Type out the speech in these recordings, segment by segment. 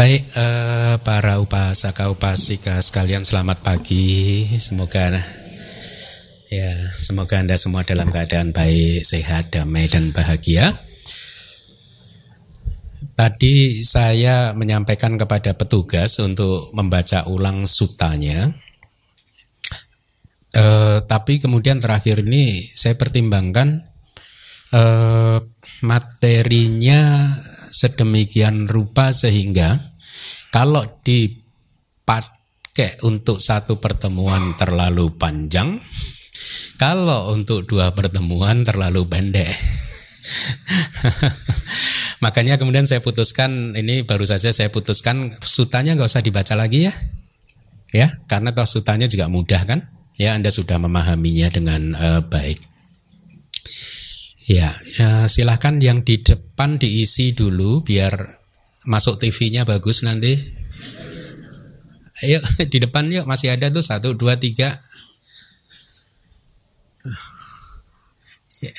Baik, eh, para upasaka upasika sekalian selamat pagi. Semoga ya semoga anda semua dalam keadaan baik, sehat, damai dan bahagia. Tadi saya menyampaikan kepada petugas untuk membaca ulang sutanya. Eh, tapi kemudian terakhir ini saya pertimbangkan eh, materinya sedemikian rupa sehingga kalau dipakai untuk satu pertemuan terlalu panjang, kalau untuk dua pertemuan terlalu pendek. Makanya kemudian saya putuskan ini baru saja saya putuskan sutanya nggak usah dibaca lagi ya, ya karena toh sutanya juga mudah kan, ya Anda sudah memahaminya dengan uh, baik. Ya, ya silahkan yang di depan diisi dulu biar masuk TV-nya bagus nanti. Ayo di depan yuk masih ada tuh satu dua tiga.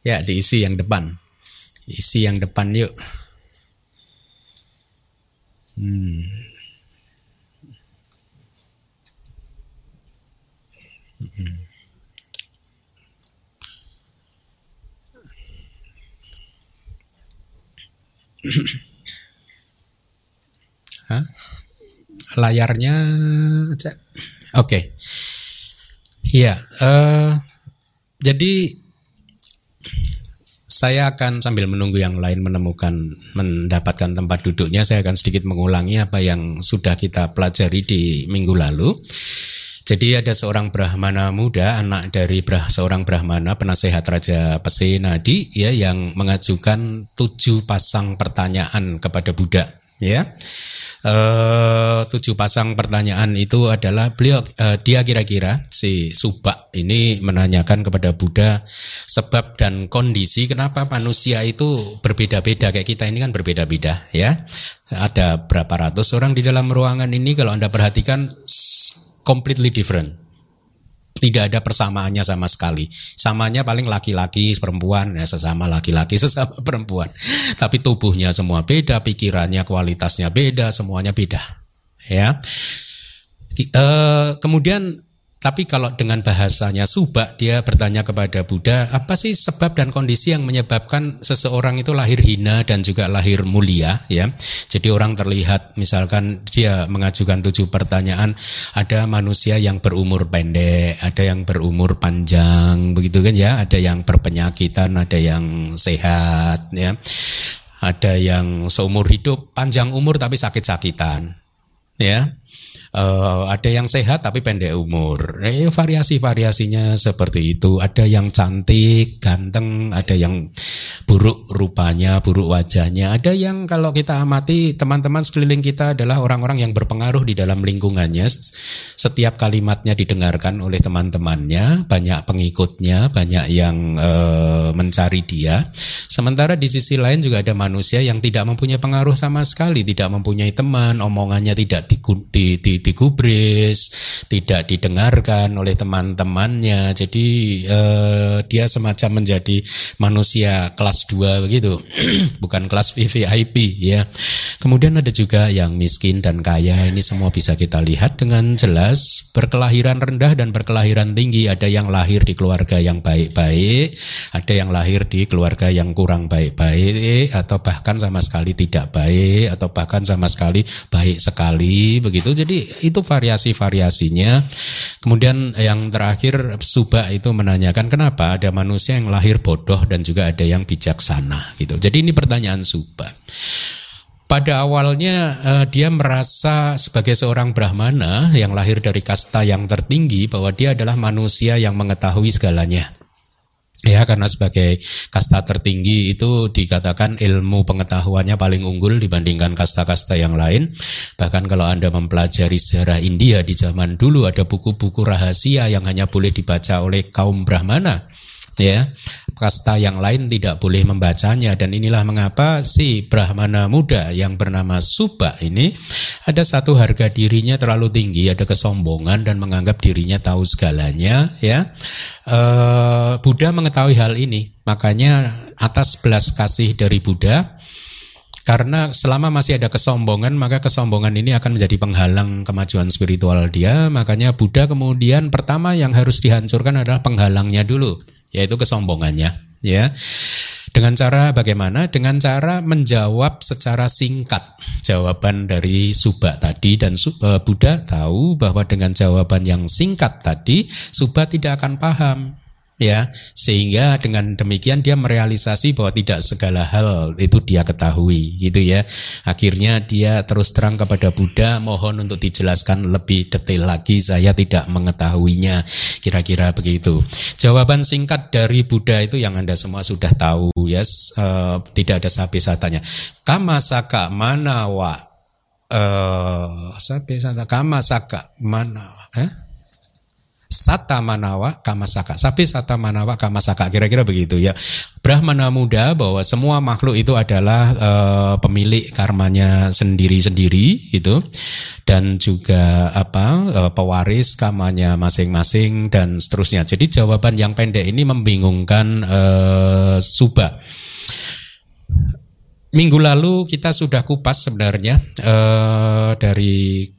Ya. diisi yang depan, isi yang depan yuk. Hmm. Hah? Layarnya cek. Oke. Okay. Iya, uh, jadi saya akan sambil menunggu yang lain menemukan mendapatkan tempat duduknya saya akan sedikit mengulangi apa yang sudah kita pelajari di minggu lalu. Jadi ada seorang Brahmana muda, anak dari brah, seorang Brahmana penasehat Raja Pesenadi ya yang mengajukan tujuh pasang pertanyaan kepada Buddha ya. E, tujuh pasang pertanyaan itu adalah beliau e, dia kira-kira si Subak ini menanyakan kepada Buddha sebab dan kondisi kenapa manusia itu berbeda-beda kayak kita ini kan berbeda-beda ya. Ada berapa ratus orang di dalam ruangan ini kalau Anda perhatikan completely different. Tidak ada persamaannya sama sekali. Samanya paling laki-laki, perempuan, ya sesama laki-laki, sesama perempuan. Tapi tubuhnya semua beda, pikirannya, kualitasnya beda, semuanya beda. Ya. E, kemudian tapi kalau dengan bahasanya subak dia bertanya kepada Buddha, apa sih sebab dan kondisi yang menyebabkan seseorang itu lahir hina dan juga lahir mulia ya. Jadi orang terlihat misalkan dia mengajukan tujuh pertanyaan, ada manusia yang berumur pendek, ada yang berumur panjang begitu kan ya, ada yang berpenyakitan, ada yang sehat ya. Ada yang seumur hidup panjang umur tapi sakit-sakitan ya uh, ada yang sehat tapi pendek umur. Eh, variasi-variasinya seperti itu. Ada yang cantik, ganteng, ada yang buruk rupanya, buruk wajahnya. Ada yang kalau kita amati teman-teman sekeliling kita adalah orang-orang yang berpengaruh di dalam lingkungannya. Setiap kalimatnya didengarkan oleh teman-temannya, banyak pengikutnya, banyak yang uh, mencari dia. Sementara di sisi lain juga ada manusia yang tidak mempunyai pengaruh sama sekali, tidak mempunyai teman, omongannya tidak di, di, di, digubris, tidak didengarkan oleh teman-temannya. Jadi eh, dia semacam menjadi manusia kelas 2 begitu, bukan kelas VVIP ya. Kemudian ada juga yang miskin dan kaya. Ini semua bisa kita lihat dengan jelas berkelahiran rendah dan berkelahiran tinggi. Ada yang lahir di keluarga yang baik-baik, ada yang lahir di keluarga yang kurang baik-baik atau bahkan sama sekali tidak baik atau bahkan sama sekali baik sekali begitu. Jadi itu variasi-variasinya. Kemudian yang terakhir Subah itu menanyakan kenapa ada manusia yang lahir bodoh dan juga ada yang bijaksana gitu. Jadi ini pertanyaan Subah pada awalnya uh, dia merasa sebagai seorang brahmana yang lahir dari kasta yang tertinggi bahwa dia adalah manusia yang mengetahui segalanya. Ya, karena sebagai kasta tertinggi itu dikatakan ilmu pengetahuannya paling unggul dibandingkan kasta-kasta yang lain. Bahkan kalau Anda mempelajari sejarah India di zaman dulu ada buku-buku rahasia yang hanya boleh dibaca oleh kaum Brahmana. Ya, kasta yang lain tidak boleh membacanya dan inilah mengapa si Brahmana muda yang bernama Subha ini ada satu harga dirinya terlalu tinggi, ada kesombongan dan menganggap dirinya tahu segalanya ya. E, Buddha mengetahui hal ini, makanya atas belas kasih dari Buddha Karena selama masih ada kesombongan, maka kesombongan ini akan menjadi penghalang kemajuan spiritual dia. Makanya Buddha kemudian pertama yang harus dihancurkan adalah penghalangnya dulu, yaitu kesombongannya. Ya, dengan cara bagaimana? Dengan cara menjawab secara singkat jawaban dari Subha tadi dan eh, Buddha tahu bahwa dengan jawaban yang singkat tadi Subha tidak akan paham ya sehingga dengan demikian dia merealisasi bahwa tidak segala hal itu dia ketahui gitu ya. Akhirnya dia terus terang kepada Buddha mohon untuk dijelaskan lebih detail lagi saya tidak mengetahuinya. Kira-kira begitu. Jawaban singkat dari Buddha itu yang anda semua sudah tahu ya uh, tidak ada habis tanya kama saka mana wa uh, saka kama saka mana eh? Sata manawa kamasaka. Sapi sata manawa kamasaka. Kira-kira begitu ya. Brahmana muda bahwa semua makhluk itu adalah uh, pemilik karmanya sendiri-sendiri gitu dan juga apa uh, pewaris kamanya masing-masing dan seterusnya. Jadi jawaban yang pendek ini membingungkan uh, Suba. Minggu lalu kita sudah kupas sebenarnya uh, dari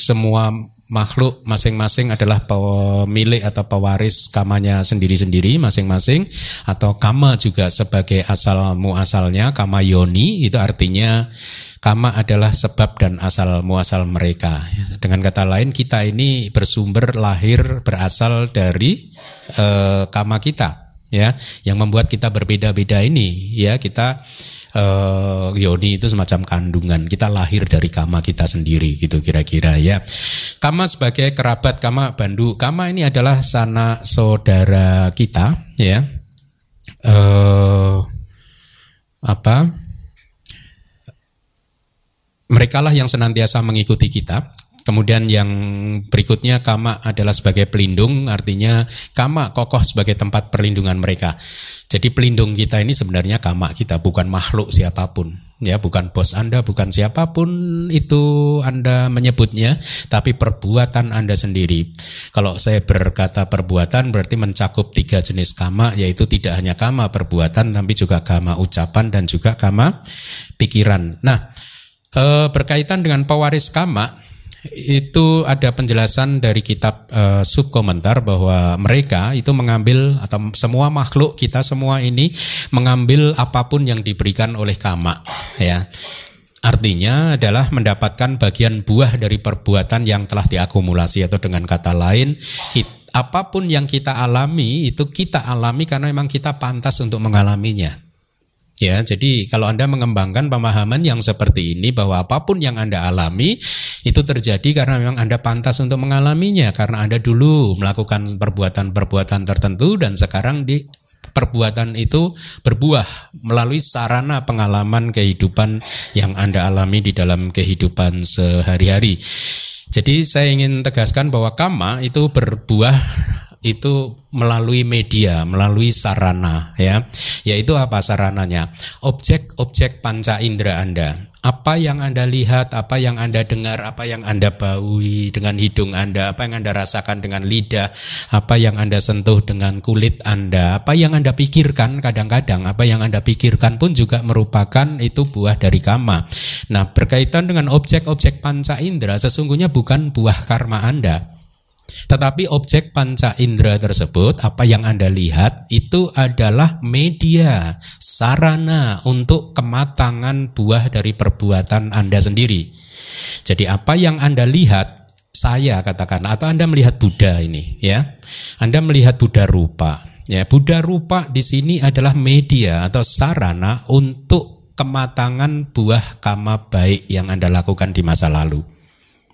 semua makhluk masing-masing adalah pemilik atau pewaris kamanya sendiri-sendiri masing-masing atau kama juga sebagai asal muasalnya kama yoni itu artinya kama adalah sebab dan asal muasal mereka. Dengan kata lain kita ini bersumber lahir berasal dari uh, kama kita ya yang membuat kita berbeda-beda ini ya kita uh, yoni itu semacam kandungan. Kita lahir dari kama kita sendiri gitu kira-kira ya. Kama sebagai kerabat kama bandu. Kama ini adalah sana saudara kita ya. Uh, apa? Mereka lah yang senantiasa mengikuti kita. Kemudian yang berikutnya kama adalah sebagai pelindung, artinya kama kokoh sebagai tempat perlindungan mereka. Jadi pelindung kita ini sebenarnya kama kita, bukan makhluk siapa pun. Ya, bukan bos Anda, bukan siapa pun itu Anda menyebutnya, tapi perbuatan Anda sendiri. Kalau saya berkata perbuatan berarti mencakup tiga jenis kama, yaitu tidak hanya kama perbuatan, tapi juga kama ucapan dan juga kama pikiran. Nah, eh, berkaitan dengan pewaris kama, itu ada penjelasan dari kitab uh, subkomentar bahwa mereka itu mengambil atau semua makhluk kita semua ini mengambil apa pun yang diberikan oleh kama ya. Artinya adalah mendapatkan bagian buah dari perbuatan yang telah diakumulasi atau dengan kata lain kita, apa pun yang kita alami itu kita alami karena memang kita pantas untuk mengalaminya. Ya, jadi kalau Anda mengembangkan pemahaman yang seperti ini bahwa apa pun yang Anda alami itu terjadi karena memang Anda pantas untuk mengalaminya karena Anda dulu melakukan perbuatan-perbuatan tertentu dan sekarang di perbuatan itu berbuah melalui sarana pengalaman kehidupan yang Anda alami di dalam kehidupan sehari-hari. Jadi saya ingin tegaskan bahwa kama itu berbuah itu melalui media, melalui sarana ya. Yaitu apa sarananya? Objek-objek panca indera Anda. Apa yang Anda lihat, apa yang Anda dengar, apa yang Anda baui dengan hidung Anda, apa yang Anda rasakan dengan lidah, apa yang Anda sentuh dengan kulit Anda, apa yang Anda pikirkan kadang-kadang, apa yang Anda pikirkan pun juga merupakan itu buah dari kama. Nah, berkaitan dengan objek-objek panca indera sesungguhnya bukan buah karma Anda tetapi objek panca indera tersebut, apa yang Anda lihat, itu adalah media, sarana untuk kematangan buah dari perbuatan Anda sendiri. Jadi apa yang Anda lihat, saya katakan, atau Anda melihat Buddha ini, ya, Anda melihat Buddha rupa. Ya, Buddha rupa di sini adalah media atau sarana untuk kematangan buah kama baik yang Anda lakukan di masa lalu.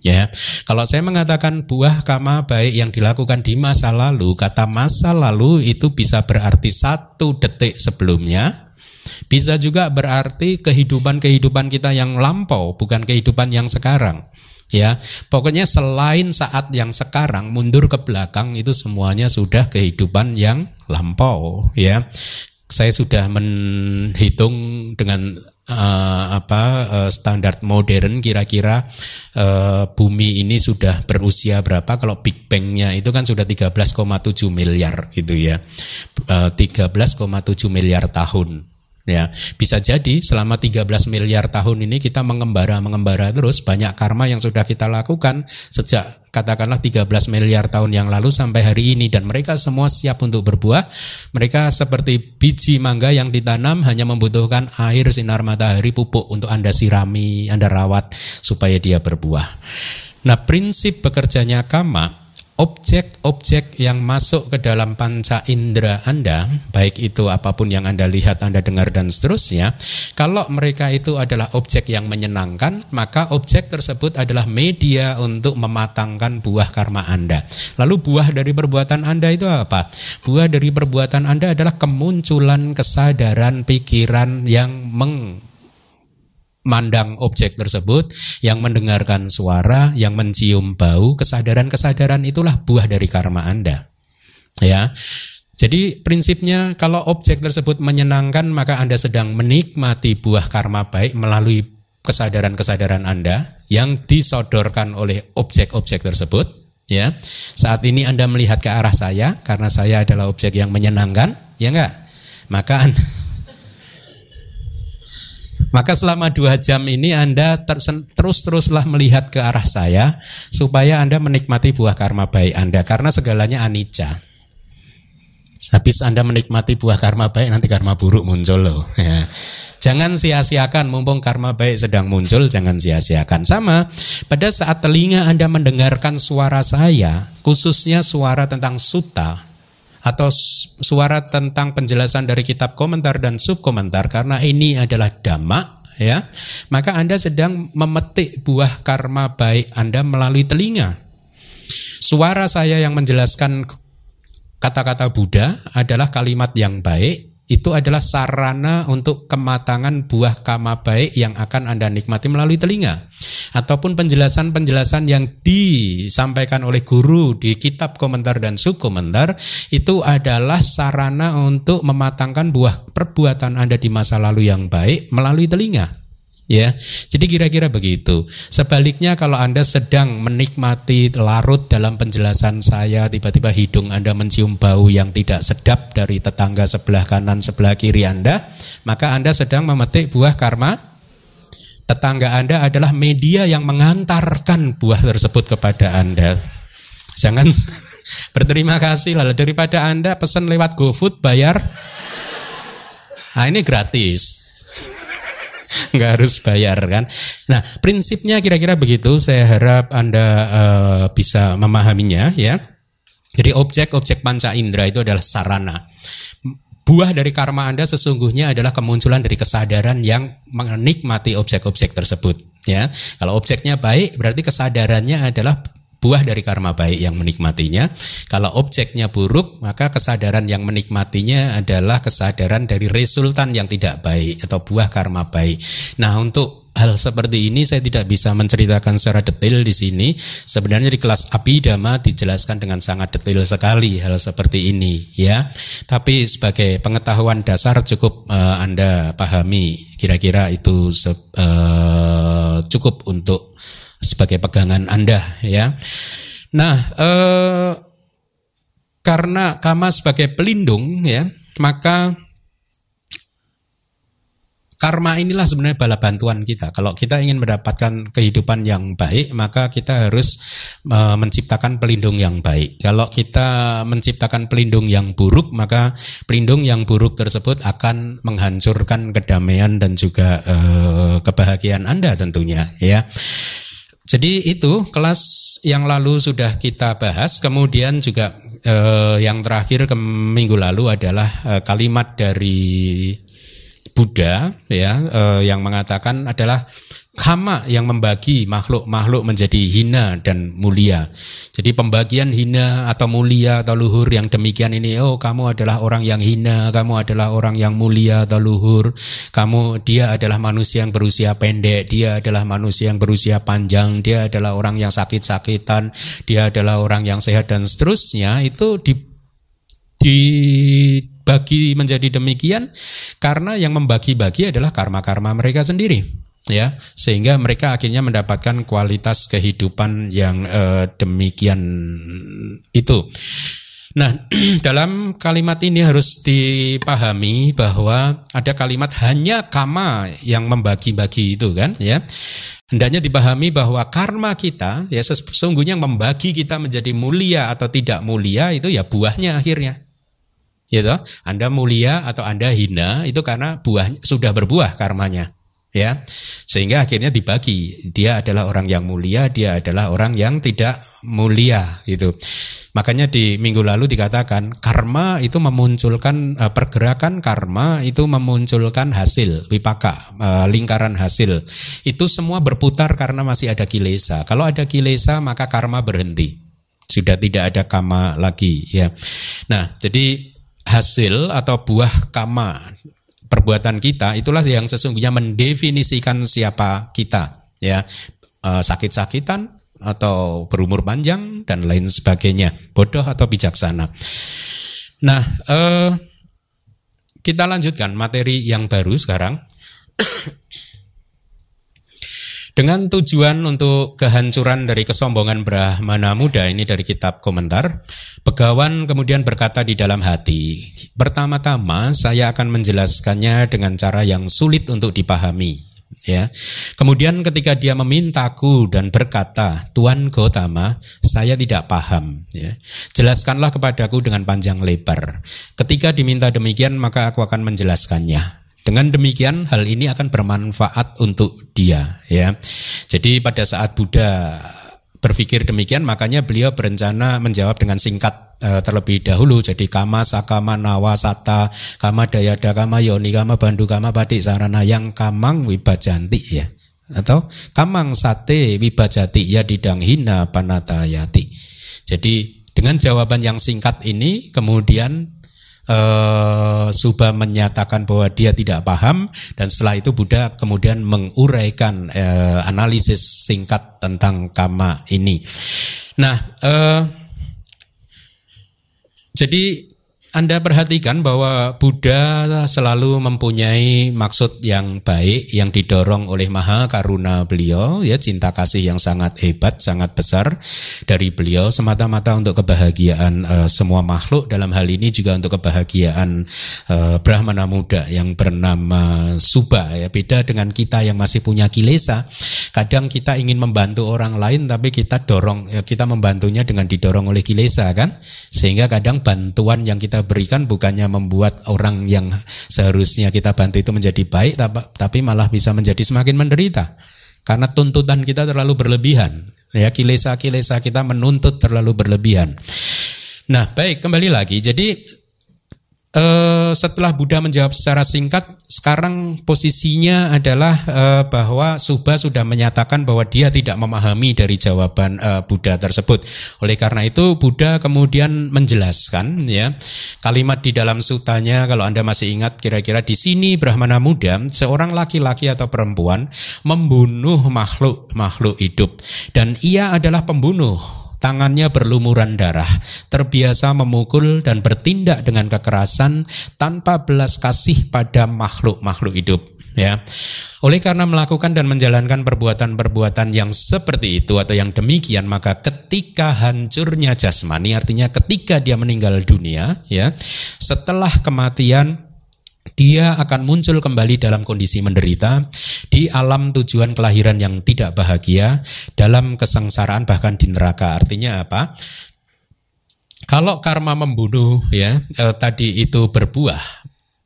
Ya, kalau saya mengatakan buah kama baik yang dilakukan di masa lalu, kata masa lalu itu bisa berarti satu detik sebelumnya, bisa juga berarti kehidupan-kehidupan kita yang lampau, bukan kehidupan yang sekarang. Ya, pokoknya selain saat yang sekarang mundur ke belakang itu semuanya sudah kehidupan yang lampau. Ya, saya sudah menghitung dengan uh, apa uh, standar modern kira-kira uh, bumi ini sudah berusia berapa? Kalau Big Bang-nya itu kan sudah 13,7 miliar gitu ya. Uh, 13,7 miliar tahun Ya, bisa jadi selama 13 miliar tahun ini kita mengembara-mengembara terus banyak karma yang sudah kita lakukan sejak katakanlah 13 miliar tahun yang lalu sampai hari ini dan mereka semua siap untuk berbuah. Mereka seperti biji mangga yang ditanam hanya membutuhkan air sinar matahari pupuk untuk Anda sirami, Anda rawat supaya dia berbuah. Nah, prinsip bekerjanya kama objek-objek yang masuk ke dalam panca indera Anda, baik itu apa pun yang Anda lihat, Anda dengar dan seterusnya, kalau mereka itu adalah objek yang menyenangkan, maka objek tersebut adalah media untuk mematangkan buah karma Anda. Lalu buah dari perbuatan Anda itu apa? Buah dari perbuatan Anda adalah kemunculan kesadaran pikiran yang meng mandang objek tersebut, yang mendengarkan suara, yang mencium bau, kesadaran-kesadaran itulah buah dari karma Anda. Ya. Jadi prinsipnya kalau objek tersebut menyenangkan maka Anda sedang menikmati buah karma baik melalui kesadaran-kesadaran Anda yang disodorkan oleh objek-objek tersebut, ya. Saat ini Anda melihat ke arah saya karena saya adalah objek yang menyenangkan, ya enggak? Maka maka selama dua jam ini Anda terus-teruslah melihat ke arah saya supaya Anda menikmati buah karma baik Anda karena segalanya anicca. Habis Anda menikmati buah karma baik nanti karma buruk muncul loh. Ya. Jangan sia-siakan mumpung karma baik sedang muncul, jangan sia-siakan. Sama, pada saat telinga Anda mendengarkan suara saya, khususnya suara tentang suta, atau suara tentang penjelasan dari kitab komentar dan subkomentar karena ini adalah dhamma ya maka Anda sedang memetik buah karma baik Anda melalui telinga. Suara saya yang menjelaskan kata-kata Buddha adalah kalimat yang baik. Itu adalah sarana untuk kematangan buah karma baik yang akan Anda nikmati melalui telinga ataupun penjelasan-penjelasan yang disampaikan oleh guru di kitab komentar dan subkomentar itu adalah sarana untuk mematangkan buah perbuatan Anda di masa lalu yang baik melalui telinga ya. Jadi kira-kira begitu. Sebaliknya kalau Anda sedang menikmati larut dalam penjelasan saya, tiba-tiba hidung Anda mencium bau yang tidak sedap dari tetangga sebelah kanan, sebelah kiri Anda, maka Anda sedang memetik buah karma tetangga Anda adalah media yang mengantarkan buah tersebut kepada Anda. Jangan berterima kasih lah daripada Anda pesan lewat GoFood bayar. Nah ini gratis. nggak harus bayar kan. Nah prinsipnya kira-kira begitu. Saya harap Anda uh, bisa memahaminya ya. Jadi objek-objek panca indera itu adalah sarana buah dari karma Anda sesungguhnya adalah kemunculan dari kesadaran yang menikmati objek-objek tersebut ya. Kalau objeknya baik berarti kesadarannya adalah buah dari karma baik yang menikmatinya. Kalau objeknya buruk, maka kesadaran yang menikmatinya adalah kesadaran dari resultan yang tidak baik atau buah karma baik. Nah, untuk hal seperti ini saya tidak bisa menceritakan secara detail di sini. Sebenarnya di kelas Abhidhamma dijelaskan dengan sangat detail sekali hal seperti ini ya. Tapi sebagai pengetahuan dasar cukup uh, Anda pahami kira-kira itu uh, cukup untuk sebagai pegangan Anda ya. Nah, uh, karena kama sebagai pelindung ya, maka karma inilah sebenarnya bala bantuan kita. Kalau kita ingin mendapatkan kehidupan yang baik, maka kita harus uh, menciptakan pelindung yang baik. Kalau kita menciptakan pelindung yang buruk, maka pelindung yang buruk tersebut akan menghancurkan kedamaian dan juga uh, kebahagiaan Anda tentunya, ya. Jadi itu kelas yang lalu sudah kita bahas. Kemudian juga eh, yang terakhir ke minggu lalu adalah eh, kalimat dari Buddha ya eh, yang mengatakan adalah kama yang membagi makhluk-makhluk menjadi hina dan mulia. Jadi pembagian hina atau mulia atau luhur yang demikian ini, oh kamu adalah orang yang hina, kamu adalah orang yang mulia atau luhur, kamu dia adalah manusia yang berusia pendek, dia adalah manusia yang berusia panjang, dia adalah orang yang sakit-sakitan, dia adalah orang yang sehat dan seterusnya itu di di bagi menjadi demikian karena yang membagi-bagi adalah karma-karma mereka sendiri ya sehingga mereka akhirnya mendapatkan kualitas kehidupan yang eh, demikian itu Nah, dalam kalimat ini harus dipahami bahwa ada kalimat hanya kama yang membagi-bagi itu kan, ya. Hendaknya dipahami bahwa karma kita ya sesungguhnya membagi kita menjadi mulia atau tidak mulia itu ya buahnya akhirnya. Gitu. Anda mulia atau Anda hina itu karena buah sudah berbuah karmanya ya sehingga akhirnya dibagi dia adalah orang yang mulia dia adalah orang yang tidak mulia gitu Makanya di minggu lalu dikatakan karma itu memunculkan uh, pergerakan karma itu memunculkan hasil wipaka uh, lingkaran hasil. Itu semua berputar karena masih ada kilesa. Kalau ada kilesa maka karma berhenti. Sudah tidak ada kama lagi ya. Nah, jadi hasil atau buah kama perbuatan kita itulah yang sesungguhnya mendefinisikan siapa kita ya. Uh, sakit-sakitan atau berumur panjang dan lain sebagainya, bodoh atau bijaksana. Nah, eh, kita lanjutkan materi yang baru sekarang. Dengan tujuan untuk kehancuran dari kesombongan Brahmana muda ini dari kitab komentar, Begawan kemudian berkata di dalam hati, pertama-tama saya akan menjelaskannya dengan cara yang sulit untuk dipahami ya. Kemudian ketika dia memintaku dan berkata, "Tuan Gotama, saya tidak paham." ya. Jelaskanlah kepadaku dengan panjang lebar. Ketika diminta demikian, maka aku akan menjelaskannya. Dengan demikian hal ini akan bermanfaat untuk dia ya. Jadi pada saat Buddha berpikir demikian makanya beliau berencana menjawab dengan singkat Eh, terlebih dahulu. Jadi kama sakama nawa sata kama dayada kama yoni kama bandu kama badik sarana yang kamang wibajanti ya. Atau kamang sate wibajati ya didang hina panatayati. Jadi dengan jawaban yang singkat ini kemudian uh, Subha menyatakan bahwa dia tidak paham dan setelah itu Buddha kemudian menguraikan uh, analisis singkat tentang kama ini. Nah, uh, jadi anda perhatikan bahwa Buddha selalu mempunyai maksud yang baik yang didorong oleh Maha Karuna beliau, ya cinta kasih yang sangat hebat, sangat besar dari beliau. Semata-mata untuk kebahagiaan uh, semua makhluk dalam hal ini juga untuk kebahagiaan uh, Brahmana muda yang bernama Suba ya. Beda dengan kita yang masih punya kilesa. Kadang kita ingin membantu orang lain tapi kita dorong ya, kita membantunya dengan didorong oleh kilesa kan, sehingga kadang bantuan yang kita berikan bukannya membuat orang yang seharusnya kita bantu itu menjadi baik tapi malah bisa menjadi semakin menderita. Karena tuntutan kita terlalu berlebihan. Ya kilesa-kilesa kita menuntut terlalu berlebihan. Nah baik kembali lagi. Jadi eh, setelah Buddha menjawab secara singkat, sekarang posisinya adalah eh, bahwa Subha sudah menyatakan bahwa dia tidak memahami dari jawaban eh, Buddha tersebut. Oleh karena itu Buddha kemudian menjelaskan ya kalimat di dalam sutanya kalau Anda masih ingat kira-kira di sini Brahmana muda seorang laki-laki atau perempuan membunuh makhluk makhluk hidup dan ia adalah pembunuh tangannya berlumuran darah, terbiasa memukul dan bertindak dengan kekerasan tanpa belas kasih pada makhluk-makhluk hidup. Ya, oleh karena melakukan dan menjalankan perbuatan-perbuatan yang seperti itu atau yang demikian, maka ketika hancurnya jasmani, artinya ketika dia meninggal dunia, ya, setelah kematian dia akan muncul kembali dalam kondisi menderita di alam tujuan kelahiran yang tidak bahagia dalam kesengsaraan bahkan di neraka. Artinya apa? Kalau karma membunuh ya eh, tadi itu berbuah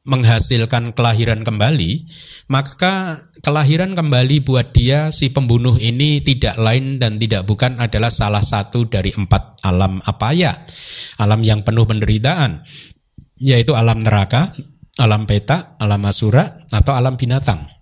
menghasilkan kelahiran kembali maka kelahiran kembali buat dia si pembunuh ini tidak lain dan tidak bukan adalah salah satu dari empat alam apa ya alam yang penuh penderitaan yaitu alam neraka alam peta, alam asura, atau alam binatang.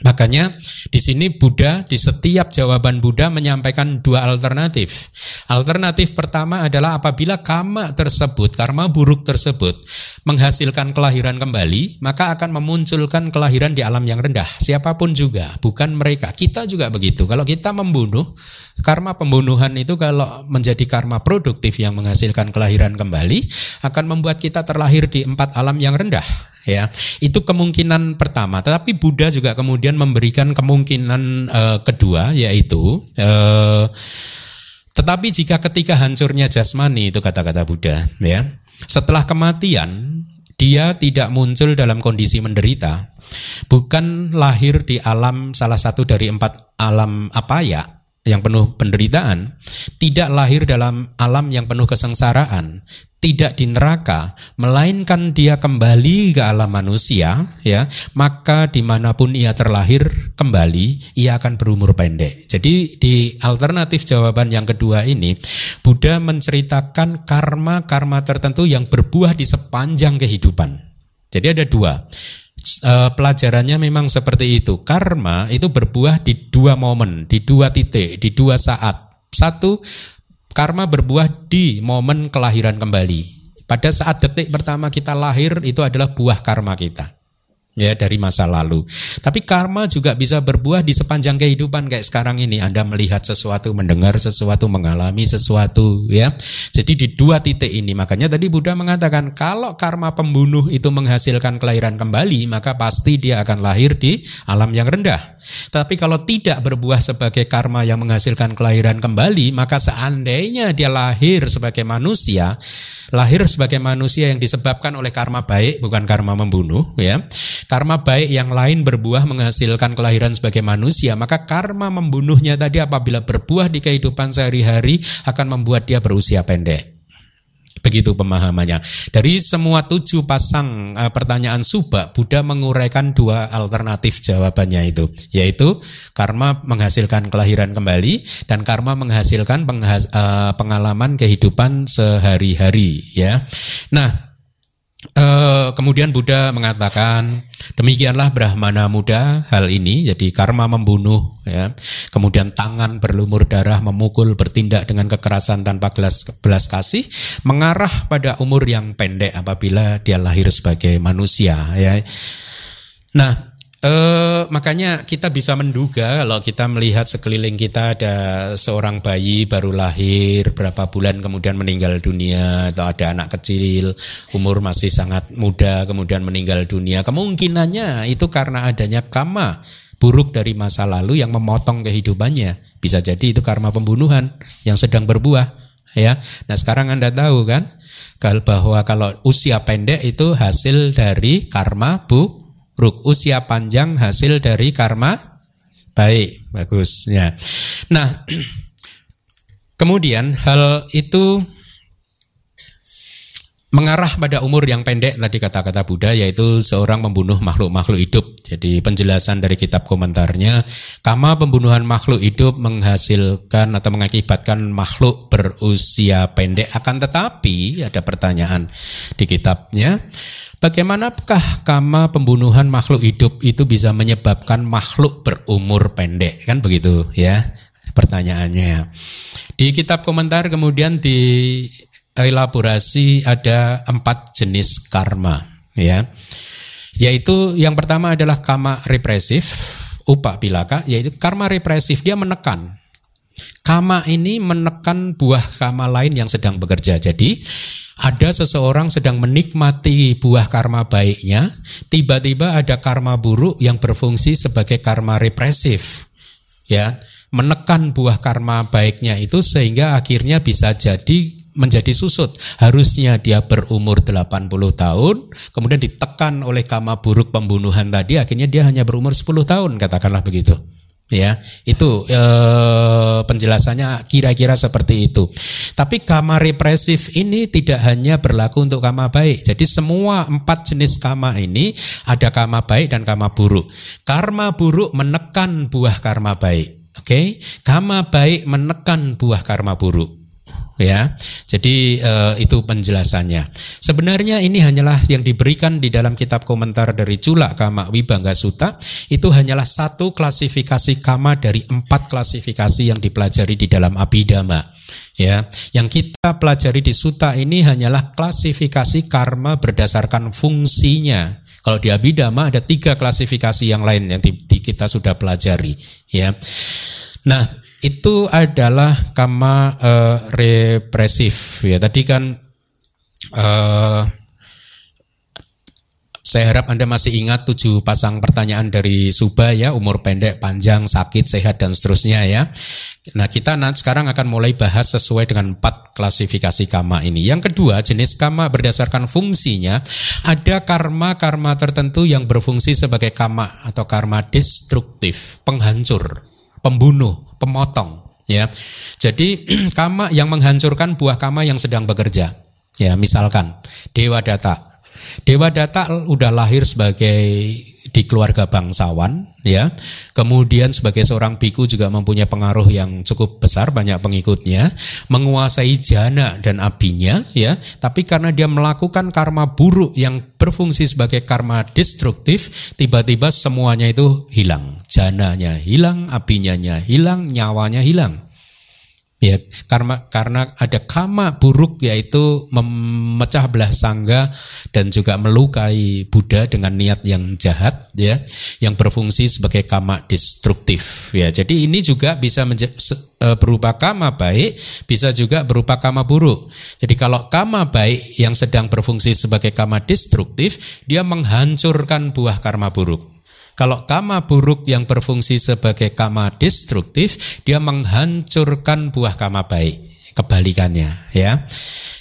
Makanya di sini Buddha di setiap jawaban Buddha menyampaikan dua alternatif. Alternatif pertama adalah apabila karma tersebut, karma buruk tersebut menghasilkan kelahiran kembali, maka akan memunculkan kelahiran di alam yang rendah. Siapa pun juga, bukan mereka. Kita juga begitu. Kalau kita membunuh, karma pembunuhan itu kalau menjadi karma produktif yang menghasilkan kelahiran kembali akan membuat kita terlahir di empat alam yang rendah ya itu kemungkinan pertama tetapi Buddha juga kemudian memberikan kemungkinan uh, kedua yaitu uh, Tetapi jika ketika hancurnya jasmani itu kata-kata Buddha, ya. Setelah kematian dia tidak muncul dalam kondisi menderita, bukan lahir di alam salah satu dari empat alam apa ya yang penuh penderitaan, tidak lahir dalam alam yang penuh kesengsaraan, tidak di neraka, melainkan dia kembali ke alam manusia, ya, maka di mana pun ia terlahir kembali, ia akan berumur pendek. Jadi di alternatif jawaban yang kedua ini, Buddha menceritakan karma-karma tertentu yang berbuah di sepanjang kehidupan. Jadi ada dua. E, pelajarannya memang seperti itu. Karma itu berbuah di dua momen, di dua titik, di dua saat. Satu Karma berbuah di momen kelahiran kembali. Pada saat detik pertama kita lahir itu adalah buah karma kita ya dari masa lalu. Tapi karma juga bisa berbuah di sepanjang kehidupan kayak sekarang ini Anda melihat sesuatu, mendengar sesuatu, mengalami sesuatu ya. Jadi di dua titik ini makanya tadi Buddha mengatakan kalau karma pembunuh itu menghasilkan kelahiran kembali maka pasti dia akan lahir di alam yang rendah. Tapi kalau tidak berbuah sebagai karma yang menghasilkan kelahiran kembali maka seandainya dia lahir sebagai manusia lahir sebagai manusia yang disebabkan oleh karma baik bukan karma membunuh ya. Karma baik yang lain berbuah menghasilkan kelahiran sebagai manusia maka karma membunuhnya tadi apabila berbuah di kehidupan sehari-hari akan membuat dia berusia pendek Begitu pemahamannya. Dari semua tujuh pasang uh, pertanyaan subak, Buddha menguraikan dua alternatif jawabannya itu, yaitu karma menghasilkan kelahiran kembali dan karma menghasilkan penghas, uh, pengalaman kehidupan sehari-hari. Ya, nah Uh, kemudian Buddha mengatakan demikianlah Brahmana muda hal ini jadi karma membunuh ya. Kemudian tangan berlumur darah memukul bertindak dengan kekerasan tanpa belas, belas kasih mengarah pada umur yang pendek apabila dia lahir sebagai manusia ya. Nah Eh, makanya kita bisa menduga kalau kita melihat sekeliling kita ada seorang bayi baru lahir berapa bulan kemudian meninggal dunia atau ada anak kecil umur masih sangat muda kemudian meninggal dunia. Kemungkinannya itu karena adanya kama buruk dari masa lalu yang memotong kehidupannya. Bisa jadi itu karma pembunuhan yang sedang berbuah ya. Nah sekarang anda tahu kan bahwa kalau usia pendek itu hasil dari karma bu Ruk usia panjang hasil dari karma? Baik bagus ya. Nah kemudian hal itu mengarah pada umur yang pendek tadi kata-kata Buddha yaitu seorang membunuh makhluk-makhluk hidup. Jadi penjelasan dari kitab komentarnya, kama pembunuhan makhluk hidup menghasilkan atau mengakibatkan makhluk berusia pendek. Akan tetapi ada pertanyaan di kitabnya Bagaimanakah kama pembunuhan makhluk hidup itu bisa menyebabkan makhluk berumur pendek? Kan begitu ya pertanyaannya. Di kitab komentar kemudian di elaborasi ada empat jenis karma ya. Yaitu yang pertama adalah karma represif, upak bilaka, yaitu karma represif dia menekan. Kama ini menekan buah kama lain yang sedang bekerja. Jadi ada seseorang sedang menikmati buah karma baiknya, tiba-tiba ada karma buruk yang berfungsi sebagai karma represif. Ya, menekan buah karma baiknya itu sehingga akhirnya bisa jadi menjadi susut. Harusnya dia berumur 80 tahun, kemudian ditekan oleh karma buruk pembunuhan tadi, akhirnya dia hanya berumur 10 tahun, katakanlah begitu ya itu e, penjelasannya kira-kira seperti itu. Tapi kama represif ini tidak hanya berlaku untuk kama baik. Jadi semua empat jenis kama ini ada kama baik dan kama buruk. Karma buruk menekan buah karma baik. Oke? Okay? kama baik menekan buah karma buruk ya. Jadi uh, itu penjelasannya. Sebenarnya ini hanyalah yang diberikan di dalam kitab komentar dari Cula Kama Wibangga Suta itu hanyalah satu klasifikasi kama dari empat klasifikasi yang dipelajari di dalam Abhidhamma. Ya, yang kita pelajari di suta ini hanyalah klasifikasi karma berdasarkan fungsinya. Kalau di Abhidhamma ada tiga klasifikasi yang lain yang di, di kita sudah pelajari. Ya, nah itu adalah kama uh, represif ya tadi kan uh, Saya harap Anda masih ingat tujuh pasang pertanyaan dari Suba ya, umur pendek, panjang, sakit, sehat dan seterusnya ya. Nah, kita nanti sekarang akan mulai bahas sesuai dengan empat klasifikasi kama ini. Yang kedua, jenis kama berdasarkan fungsinya, ada karma-karma tertentu yang berfungsi sebagai kama atau karma destruktif, penghancur, pembunuh, pemotong ya. Jadi kama yang menghancurkan buah kama yang sedang bekerja. Ya, misalkan Dewa Data Dewa Data udah lahir sebagai di keluarga bangsawan ya. Kemudian sebagai seorang biku juga mempunyai pengaruh yang cukup besar banyak pengikutnya, menguasai jana dan abinya ya. Tapi karena dia melakukan karma buruk yang berfungsi sebagai karma destruktif, tiba-tiba semuanya itu hilang. Jananya hilang, abinya hilang, nyawanya hilang. Ya karena karena ada kama buruk yaitu memecah belah sangga dan juga melukai Buddha dengan niat yang jahat ya yang berfungsi sebagai kama destruktif ya. Jadi ini juga bisa e, berupa kama baik bisa juga berupa kama buruk. Jadi kalau kama baik yang sedang berfungsi sebagai kama destruktif dia menghancurkan buah karma buruk kalau kama buruk yang berfungsi sebagai kama destruktif, dia menghancurkan buah kama baik. Kebalikannya, ya.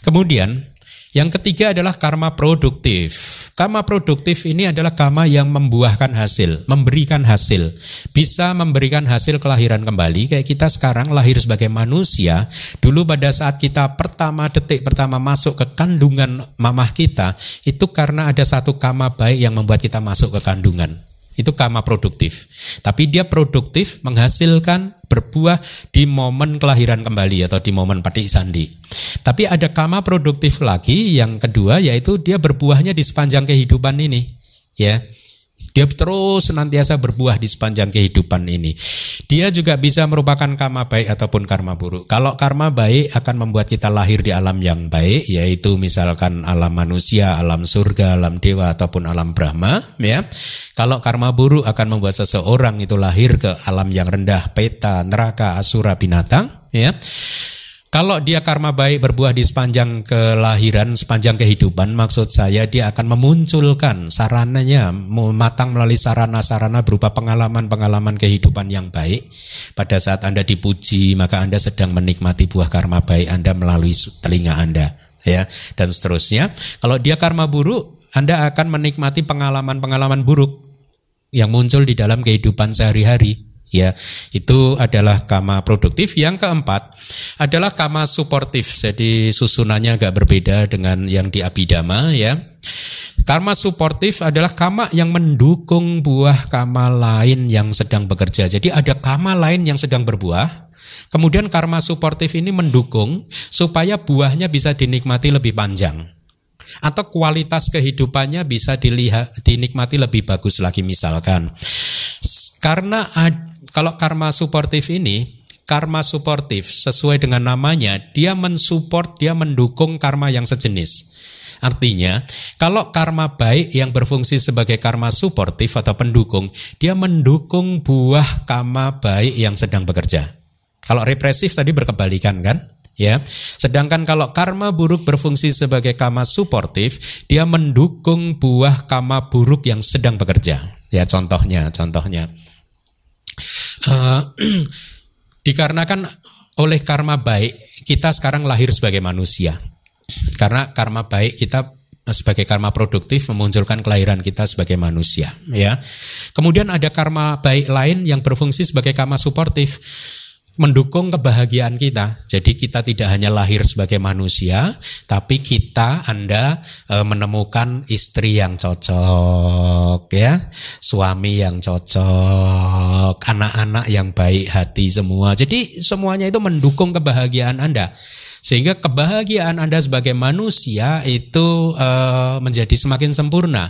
Kemudian yang ketiga adalah karma produktif. Karma produktif ini adalah karma yang membuahkan hasil, memberikan hasil. Bisa memberikan hasil kelahiran kembali. Kayak kita sekarang lahir sebagai manusia. Dulu pada saat kita pertama detik pertama masuk ke kandungan mamah kita, itu karena ada satu karma baik yang membuat kita masuk ke kandungan. Itu kama produktif. Tapi dia produktif menghasilkan berbuah di momen kelahiran kembali atau di momen patik sandi. Tapi ada kama produktif lagi yang kedua yaitu dia berbuahnya di sepanjang kehidupan ini. Ya, dia terus senantiasa berbuah di sepanjang kehidupan ini. Dia juga bisa merupakan karma baik ataupun karma buruk. Kalau karma baik akan membuat kita lahir di alam yang baik, yaitu misalkan alam manusia, alam surga, alam dewa ataupun alam Brahma, ya. Kalau karma buruk akan membuat seseorang itu lahir ke alam yang rendah, peta, neraka, asura, binatang, ya. Kalau dia karma baik berbuah di sepanjang kelahiran, sepanjang kehidupan, maksud saya dia akan memunculkan sarananya, matang melalui sarana-sarana berupa pengalaman-pengalaman kehidupan yang baik. Pada saat Anda dipuji, maka Anda sedang menikmati buah karma baik Anda melalui telinga Anda, ya, dan seterusnya. Kalau dia karma buruk, Anda akan menikmati pengalaman-pengalaman buruk yang muncul di dalam kehidupan sehari-hari ya itu adalah kama produktif. Yang keempat adalah kama suportif. Jadi susunannya agak berbeda dengan yang di abidama ya. Karma suportif adalah kama yang mendukung buah kama lain yang sedang bekerja. Jadi ada kama lain yang sedang berbuah kemudian karma suportif ini mendukung supaya buahnya bisa dinikmati lebih panjang. Atau kualitas kehidupannya bisa dilihat dinikmati lebih bagus lagi misalkan. Karena kalau karma suportif ini, karma suportif sesuai dengan namanya, dia mensupport, dia mendukung karma yang sejenis. Artinya, kalau karma baik yang berfungsi sebagai karma suportif atau pendukung, dia mendukung buah karma baik yang sedang bekerja. Kalau represif tadi berkebalikan kan? Ya. Sedangkan kalau karma buruk berfungsi sebagai karma suportif, dia mendukung buah karma buruk yang sedang bekerja. Ya, contohnya, contohnya. Uh, dikarenakan oleh karma baik kita sekarang lahir sebagai manusia. Karena karma baik kita sebagai karma produktif memunculkan kelahiran kita sebagai manusia, ya. Kemudian ada karma baik lain yang berfungsi sebagai karma suportif mendukung kebahagiaan kita. Jadi kita tidak hanya lahir sebagai manusia, tapi kita Anda e, menemukan istri yang cocok ya, suami yang cocok, anak-anak yang baik hati semua. Jadi semuanya itu mendukung kebahagiaan Anda. Sehingga kebahagiaan Anda sebagai manusia itu e, menjadi semakin sempurna.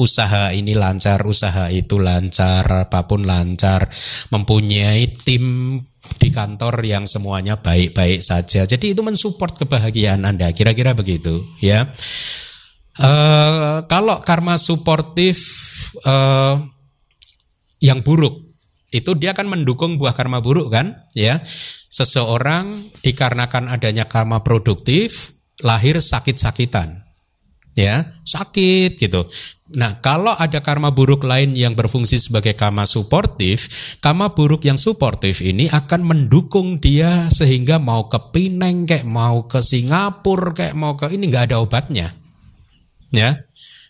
Usaha ini lancar, usaha itu lancar, apa pun lancar, mempunyai tim di kantor yang semuanya baik-baik saja. Jadi itu mensupport kebahagiaan Anda, kira-kira begitu, ya. E, kalau karma suportif e, yang buruk itu dia akan mendukung buah karma buruk kan, ya seseorang dikarenakan adanya karma produktif lahir sakit-sakitan. Ya, sakit gitu. Nah, kalau ada karma buruk lain yang berfungsi sebagai karma suportif, karma buruk yang suportif ini akan mendukung dia sehingga mau ke Pineng kayak mau ke Singapura kayak mau ke ini nggak ada obatnya. Ya.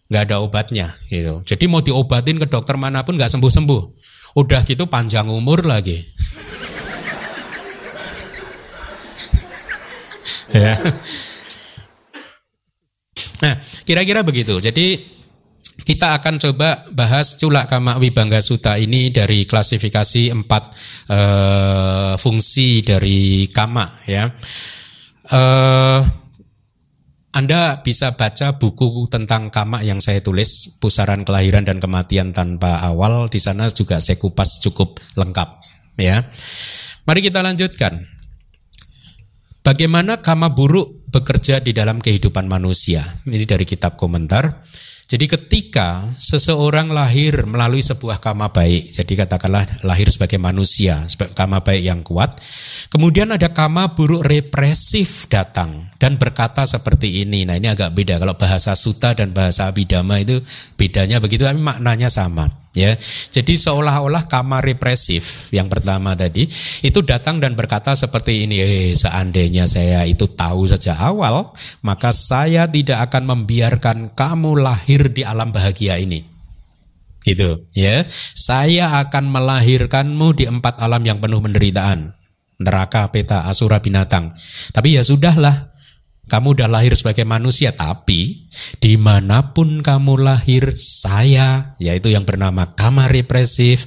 nggak ada obatnya gitu. Jadi mau diobatin ke dokter mana pun nggak sembuh-sembuh. Udah gitu panjang umur lagi. ya. Nah, kira-kira begitu. Jadi kita akan coba bahas culak kama wibangga suta ini dari klasifikasi empat uh, fungsi dari kama ya. Uh, anda bisa baca buku tentang kama yang saya tulis, pusaran kelahiran dan kematian tanpa awal. Di sana juga saya kupas cukup lengkap, ya. Mari kita lanjutkan. Bagaimana kama buruk bekerja di dalam kehidupan manusia? Ini dari kitab komentar. Jadi ketika seseorang lahir melalui sebuah kama baik, jadi katakanlah lahir sebagai manusia, sebagai kama baik yang kuat, kemudian ada kama buruk represif datang dan berkata seperti ini. Nah ini agak beda kalau bahasa suta dan bahasa abidama itu bedanya begitu, tapi maknanya sama ya. Jadi seolah-olah kamar represif yang pertama tadi itu datang dan berkata seperti ini, eh seandainya saya itu tahu sejak awal, maka saya tidak akan membiarkan kamu lahir di alam bahagia ini. Gitu, ya. Saya akan melahirkanmu di empat alam yang penuh penderitaan. Neraka, peta, asura, binatang. Tapi ya sudahlah, kamu udah lahir sebagai manusia, tapi di mana pun kamu lahir, saya, yaitu yang bernama kamar represif,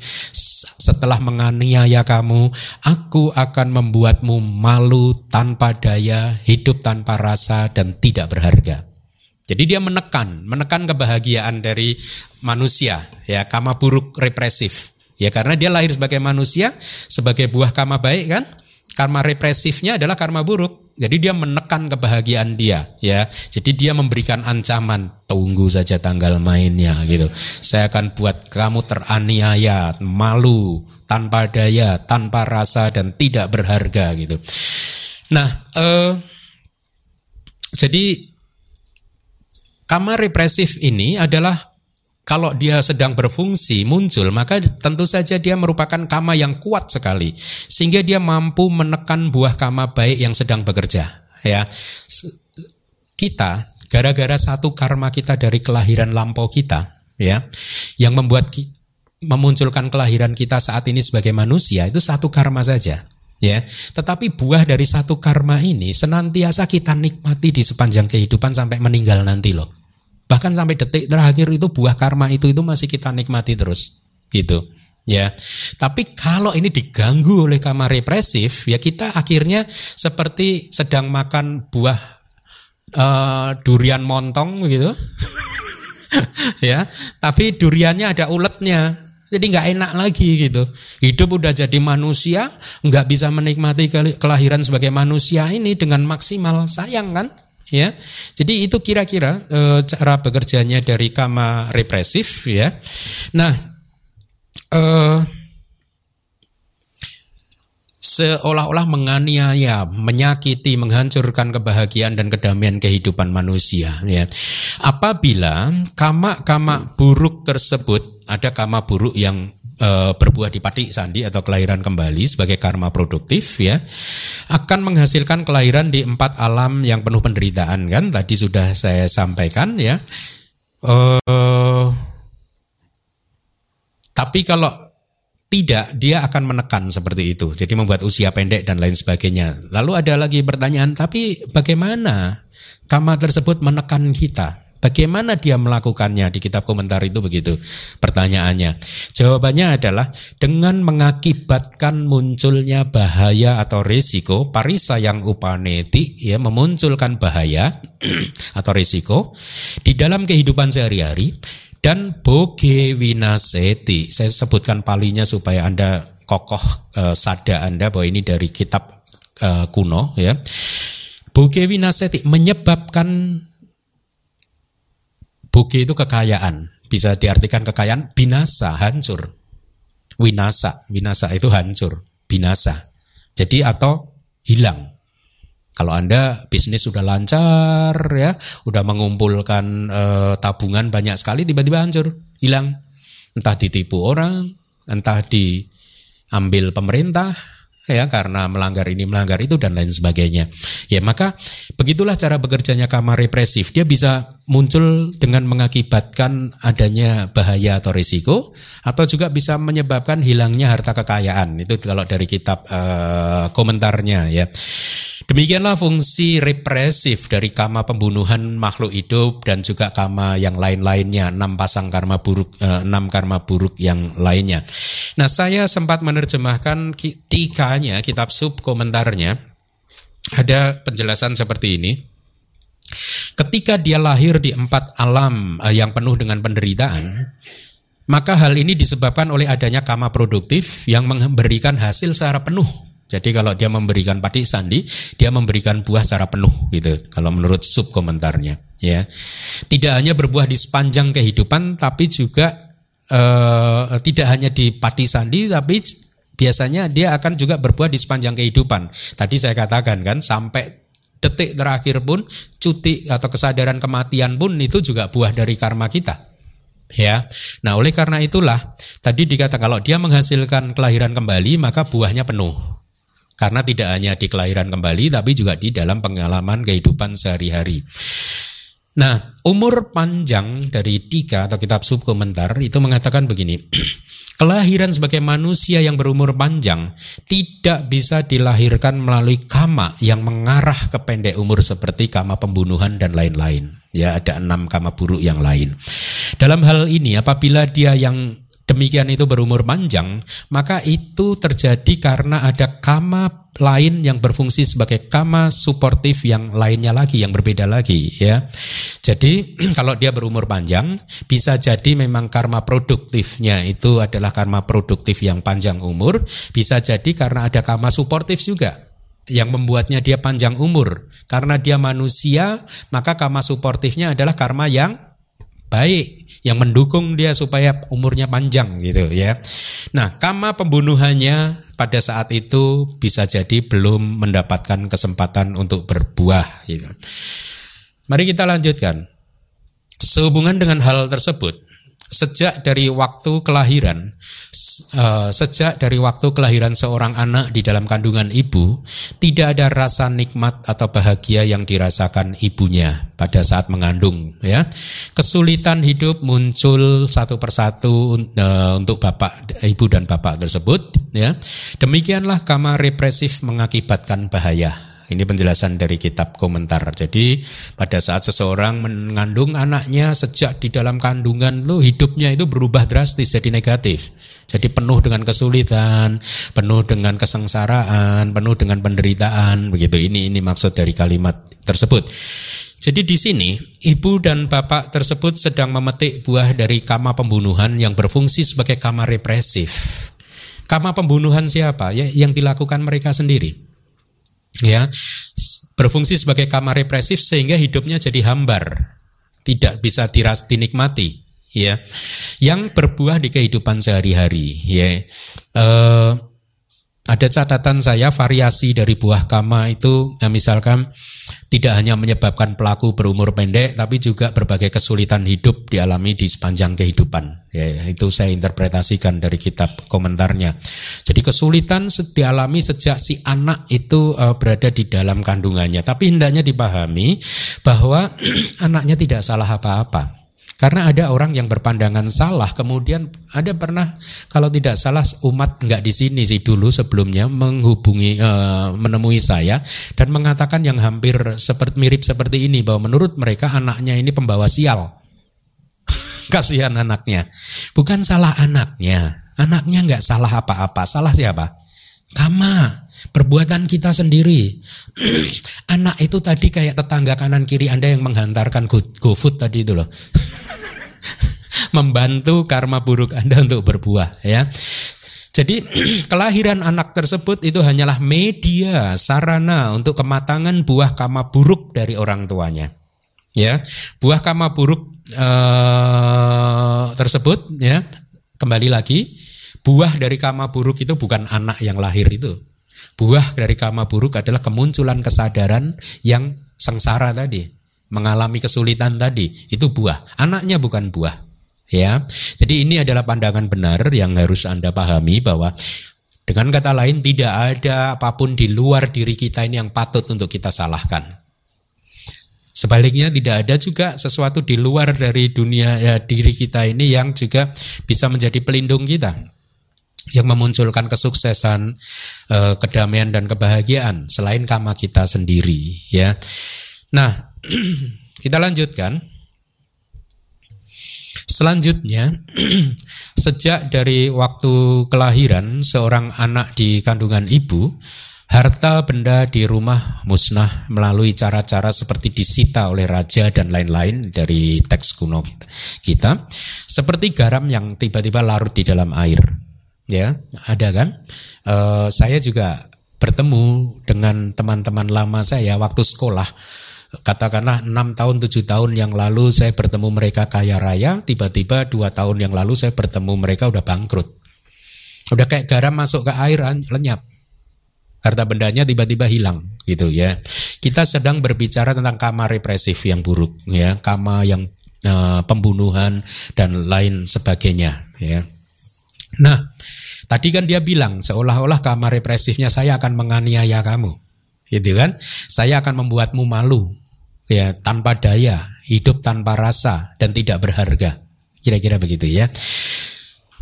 setelah menganiaya kamu, aku akan membuatmu malu tanpa daya, hidup tanpa rasa, dan tidak berharga. Jadi dia menekan, menekan kebahagiaan dari manusia, ya kama buruk represif. Ya karena dia lahir sebagai manusia, sebagai buah kama baik kan, karma represifnya adalah karma buruk. Jadi dia menekan kebahagiaan dia, ya. Jadi dia memberikan ancaman, tunggu saja tanggal mainnya gitu. Saya akan buat kamu teraniaya, malu, tanpa daya, tanpa rasa dan tidak berharga gitu. Nah, eh, jadi kamar represif ini adalah kalau dia sedang berfungsi muncul maka tentu saja dia merupakan kama yang kuat sekali. Sehingga dia mampu menekan buah kama baik yang sedang bekerja ya. Kita gara-gara satu karma kita dari kelahiran lampau kita ya yang membuat memunculkan kelahiran kita saat ini sebagai manusia itu satu karma saja ya. Tetapi buah dari satu karma ini senantiasa kita nikmati di sepanjang kehidupan sampai meninggal nanti loh bahkan sampai detik terakhir itu buah karma itu itu masih kita nikmati terus gitu ya. Tapi kalau ini diganggu oleh kamar represif, ya kita akhirnya seperti sedang makan buah uh, durian montong gitu. ya, tapi duriannya ada uletnya. Jadi nggak enak lagi gitu. Hidup udah jadi manusia, nggak bisa menikmati kelahiran sebagai manusia ini dengan maksimal. Sayang kan? Ya, jadi itu kira-kira e, cara bekerjanya dari kama represif ya. Nah, uh, seolah-olah menganiaya, menyakiti, menghancurkan kebahagiaan dan kedamaian kehidupan manusia. Ya. Apabila kama-kama buruk tersebut ada kama buruk yang e, berbuah di pati sandi atau kelahiran kembali sebagai karma produktif ya akan menghasilkan kelahiran di empat alam yang penuh penderitaan kan tadi sudah saya sampaikan ya. E, tapi kalau tidak, dia akan menekan seperti itu. Jadi membuat usia pendek dan lain sebagainya. Lalu ada lagi pertanyaan, tapi bagaimana kama tersebut menekan kita? Bagaimana dia melakukannya di kitab komentar itu begitu pertanyaannya. Jawabannya adalah dengan mengakibatkan munculnya bahaya atau risiko parisa yang upaneti ya memunculkan bahaya atau risiko di dalam kehidupan sehari-hari dan boge winaseti. Saya sebutkan palinya supaya Anda kokoh e, sada Anda bahwa ini dari kitab e, kuno ya. Boge winaseti menyebabkan boge itu kekayaan. Bisa diartikan kekayaan binasa, hancur. Winasa, winasa itu hancur, binasa. Jadi atau hilang. Kalau Anda bisnis sudah lancar ya, udah mengumpulkan eh, tabungan banyak sekali tiba-tiba hancur, hilang. Entah ditipu orang, entah diambil pemerintah, ya karena melanggar ini melanggar itu dan lain sebagainya. Ya maka begitulah cara bekerjanya kamar represif. Dia bisa muncul dengan mengakibatkan adanya bahaya atau risiko atau juga bisa menyebabkan hilangnya harta kekayaan. Itu kalau dari kitab uh, komentarnya ya. Demikianlah fungsi represif dari kama pembunuhan makhluk hidup dan juga kama yang lain-lainnya, enam pasang karma buruk, eh, enam karma buruk yang lainnya. Nah, saya sempat menerjemahkan tiganya, kitab sub komentarnya, ada penjelasan seperti ini. Ketika dia lahir di empat alam eh, yang penuh dengan penderitaan, maka hal ini disebabkan oleh adanya kama produktif yang memberikan hasil secara penuh jadi kalau dia memberikan padi sandi, dia memberikan buah secara penuh gitu. Kalau menurut sub komentarnya, ya. Tidak hanya berbuah di sepanjang kehidupan, tapi juga uh, tidak hanya di padi sandi, tapi biasanya dia akan juga berbuah di sepanjang kehidupan. Tadi saya katakan kan, sampai detik terakhir pun, cuti atau kesadaran kematian pun itu juga buah dari karma kita. Ya. Nah, oleh karena itulah tadi dikatakan kalau dia menghasilkan kelahiran kembali, maka buahnya penuh. Karena tidak hanya di kelahiran kembali tapi juga di dalam pengalaman kehidupan sehari-hari. Nah, umur panjang dari tiga atau kitab subkomentar itu mengatakan begini. Kelahiran sebagai manusia yang berumur panjang tidak bisa dilahirkan melalui kama yang mengarah ke pendek umur seperti kama pembunuhan dan lain-lain. Ya, ada enam kama buruk yang lain. Dalam hal ini, apabila dia yang demikian itu berumur panjang, maka itu terjadi karena ada kama lain yang berfungsi sebagai kama suportif yang lainnya lagi, yang berbeda lagi ya. Jadi kalau dia berumur panjang, bisa jadi memang karma produktifnya itu adalah karma produktif yang panjang umur, bisa jadi karena ada karma suportif juga yang membuatnya dia panjang umur. Karena dia manusia, maka karma suportifnya adalah karma yang baik yang mendukung dia supaya umurnya panjang gitu ya. Nah, kama pembunuhannya pada saat itu bisa jadi belum mendapatkan kesempatan untuk berbuah gitu. Mari kita lanjutkan. Sehubungan dengan hal tersebut, sejak dari waktu kelahiran, uh, sejak dari waktu kelahiran seorang anak di dalam kandungan ibu, tidak ada rasa nikmat atau bahagia yang dirasakan ibunya pada saat mengandung. Ya, kesulitan hidup muncul satu persatu uh, untuk bapak, ibu dan bapak tersebut. Ya, demikianlah kamar represif mengakibatkan bahaya ini penjelasan dari kitab komentar. Jadi pada saat seseorang mengandung anaknya sejak di dalam kandungan lu hidupnya itu berubah drastis jadi negatif. Jadi penuh dengan kesulitan, penuh dengan kesengsaraan, penuh dengan penderitaan begitu. Ini ini maksud dari kalimat tersebut. Jadi di sini ibu dan bapak tersebut sedang memetik buah dari kama pembunuhan yang berfungsi sebagai kama represif. Kama pembunuhan siapa? Ya, yang dilakukan mereka sendiri ya berfungsi sebagai kamar represif sehingga hidupnya jadi hambar tidak bisa diras dinikmati ya yang berbuah di kehidupan sehari-hari ya. Eh, ada catatan saya variasi dari buah kama itu ya misalkan tidak hanya menyebabkan pelaku berumur pendek tapi juga berbagai kesulitan hidup dialami di sepanjang kehidupan ya. Itu saya interpretasikan dari kitab komentarnya. Jadi kesulitan dialami sejak si anak itu uh, berada di dalam kandungannya. Tapi hendaknya dipahami bahwa anaknya tidak salah apa-apa karena ada orang yang berpandangan salah, kemudian ada pernah kalau tidak salah umat nggak di sini sih dulu sebelumnya menghubungi e, menemui saya dan mengatakan yang hampir seperti mirip seperti ini bahwa menurut mereka anaknya ini pembawa sial. Kasihan anaknya. Bukan salah anaknya. Anaknya nggak salah apa-apa. Salah siapa? Kama perbuatan kita sendiri. Anak itu tadi kayak tetangga kanan kiri Anda yang menghantarkan GoFood tadi itu loh. Membantu karma buruk Anda untuk berbuah ya. Jadi kelahiran anak tersebut itu hanyalah media sarana untuk kematangan buah kama buruk dari orang tuanya. Ya, buah kama buruk eh, tersebut ya kembali lagi buah dari kama buruk itu bukan anak yang lahir itu, Buah dari kama buruk adalah kemunculan kesadaran yang sengsara tadi, mengalami kesulitan tadi. Itu buah. Anaknya bukan buah. Ya. Jadi ini adalah pandangan benar yang harus Anda pahami bahwa dengan kata lain tidak ada apa pun di luar diri kita ini yang patut untuk kita salahkan. Sebaliknya tidak ada juga sesuatu di luar dari dunia ya, diri kita ini yang juga bisa menjadi pelindung kita yang memunculkan kesuksesan, eh, kedamaian dan kebahagiaan selain kama kita sendiri ya. Nah, kita lanjutkan. Selanjutnya, sejak dari waktu kelahiran seorang anak di kandungan ibu Harta benda di rumah musnah melalui cara-cara seperti disita oleh raja dan lain-lain dari teks kuno kita. Seperti garam yang tiba-tiba larut di dalam air. Ya, ada kan? E, saya juga bertemu dengan teman-teman lama saya waktu sekolah. Katakanlah 6 tahun, 7 tahun yang lalu saya bertemu mereka kaya raya, tiba-tiba 2 tahun yang lalu saya bertemu mereka udah bangkrut. Udah kayak garam masuk ke air lenyap harta bendanya tiba-tiba hilang gitu ya. Kita sedang berbicara tentang kama represif yang buruk ya, kama yang uh, pembunuhan dan lain sebagainya ya. Nah, tadi kan dia bilang seolah-olah kama represifnya saya akan menganiaya kamu. Gitu kan? Saya akan membuatmu malu ya, tanpa daya, hidup tanpa rasa dan tidak berharga. Kira-kira begitu ya.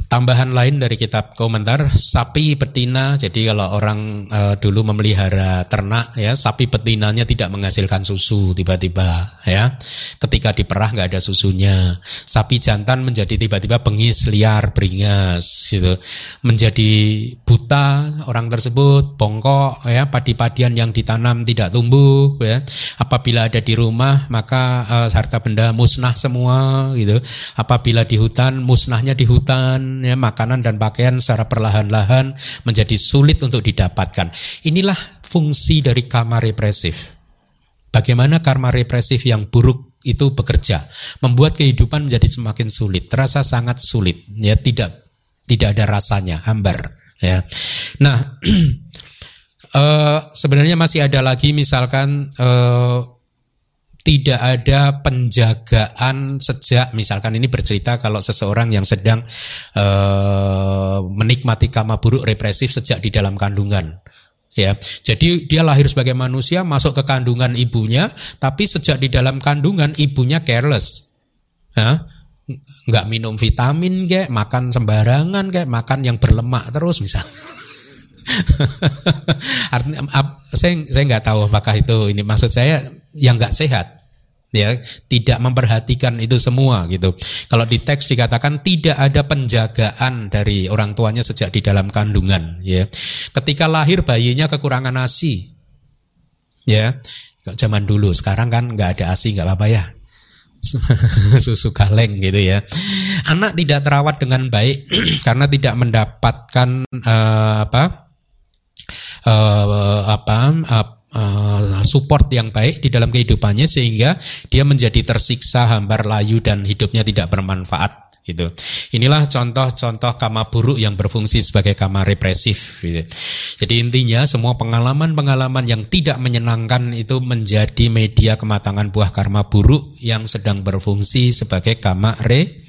Tambahan lain dari kitab komentar sapi betina. Jadi kalau orang e, dulu memelihara ternak ya sapi betinanya tidak menghasilkan susu tiba-tiba ya. Ketika diperah nggak ada susunya. Sapi jantan menjadi tiba-tiba bengis liar beringas gitu. Menjadi buta orang tersebut bongkok ya padi-padian yang ditanam tidak tumbuh ya. Apabila ada di rumah maka e, harta benda musnah semua gitu. Apabila di hutan musnahnya di hutan ya, makanan dan pakaian secara perlahan-lahan menjadi sulit untuk didapatkan. Inilah fungsi dari karma represif. Bagaimana karma represif yang buruk itu bekerja, membuat kehidupan menjadi semakin sulit, terasa sangat sulit, ya tidak tidak ada rasanya, hambar, ya. Nah, uh, sebenarnya masih ada lagi misalkan uh, tidak ada penjagaan sejak misalkan ini bercerita kalau seseorang yang sedang uh, menikmati kama buruk represif sejak di dalam kandungan ya. Jadi dia lahir sebagai manusia masuk ke kandungan ibunya tapi sejak di dalam kandungan ibunya careless. Ya nggak minum vitamin kayak makan sembarangan kayak makan yang berlemak terus misal saya saya nggak tahu apakah itu ini. Maksud saya yang nggak sehat ya tidak memperhatikan itu semua gitu. Kalau di teks dikatakan tidak ada penjagaan dari orang tuanya sejak di dalam kandungan ya. Ketika lahir bayinya kekurangan ASI. Ya. Zaman dulu, sekarang kan nggak ada ASI nggak apa-apa ya. susu kaleng gitu ya. Anak tidak terawat dengan baik karena tidak mendapatkan uh, apa uh, apa uh, uh, support yang baik di dalam kehidupannya sehingga dia menjadi tersiksa, hambar layu dan hidupnya tidak bermanfaat gitu. Inilah contoh-contoh kama buruk yang berfungsi sebagai kama represif. Gitu. Jadi intinya semua pengalaman-pengalaman yang tidak menyenangkan itu menjadi media kematangan buah karma buruk yang sedang berfungsi sebagai kama represif.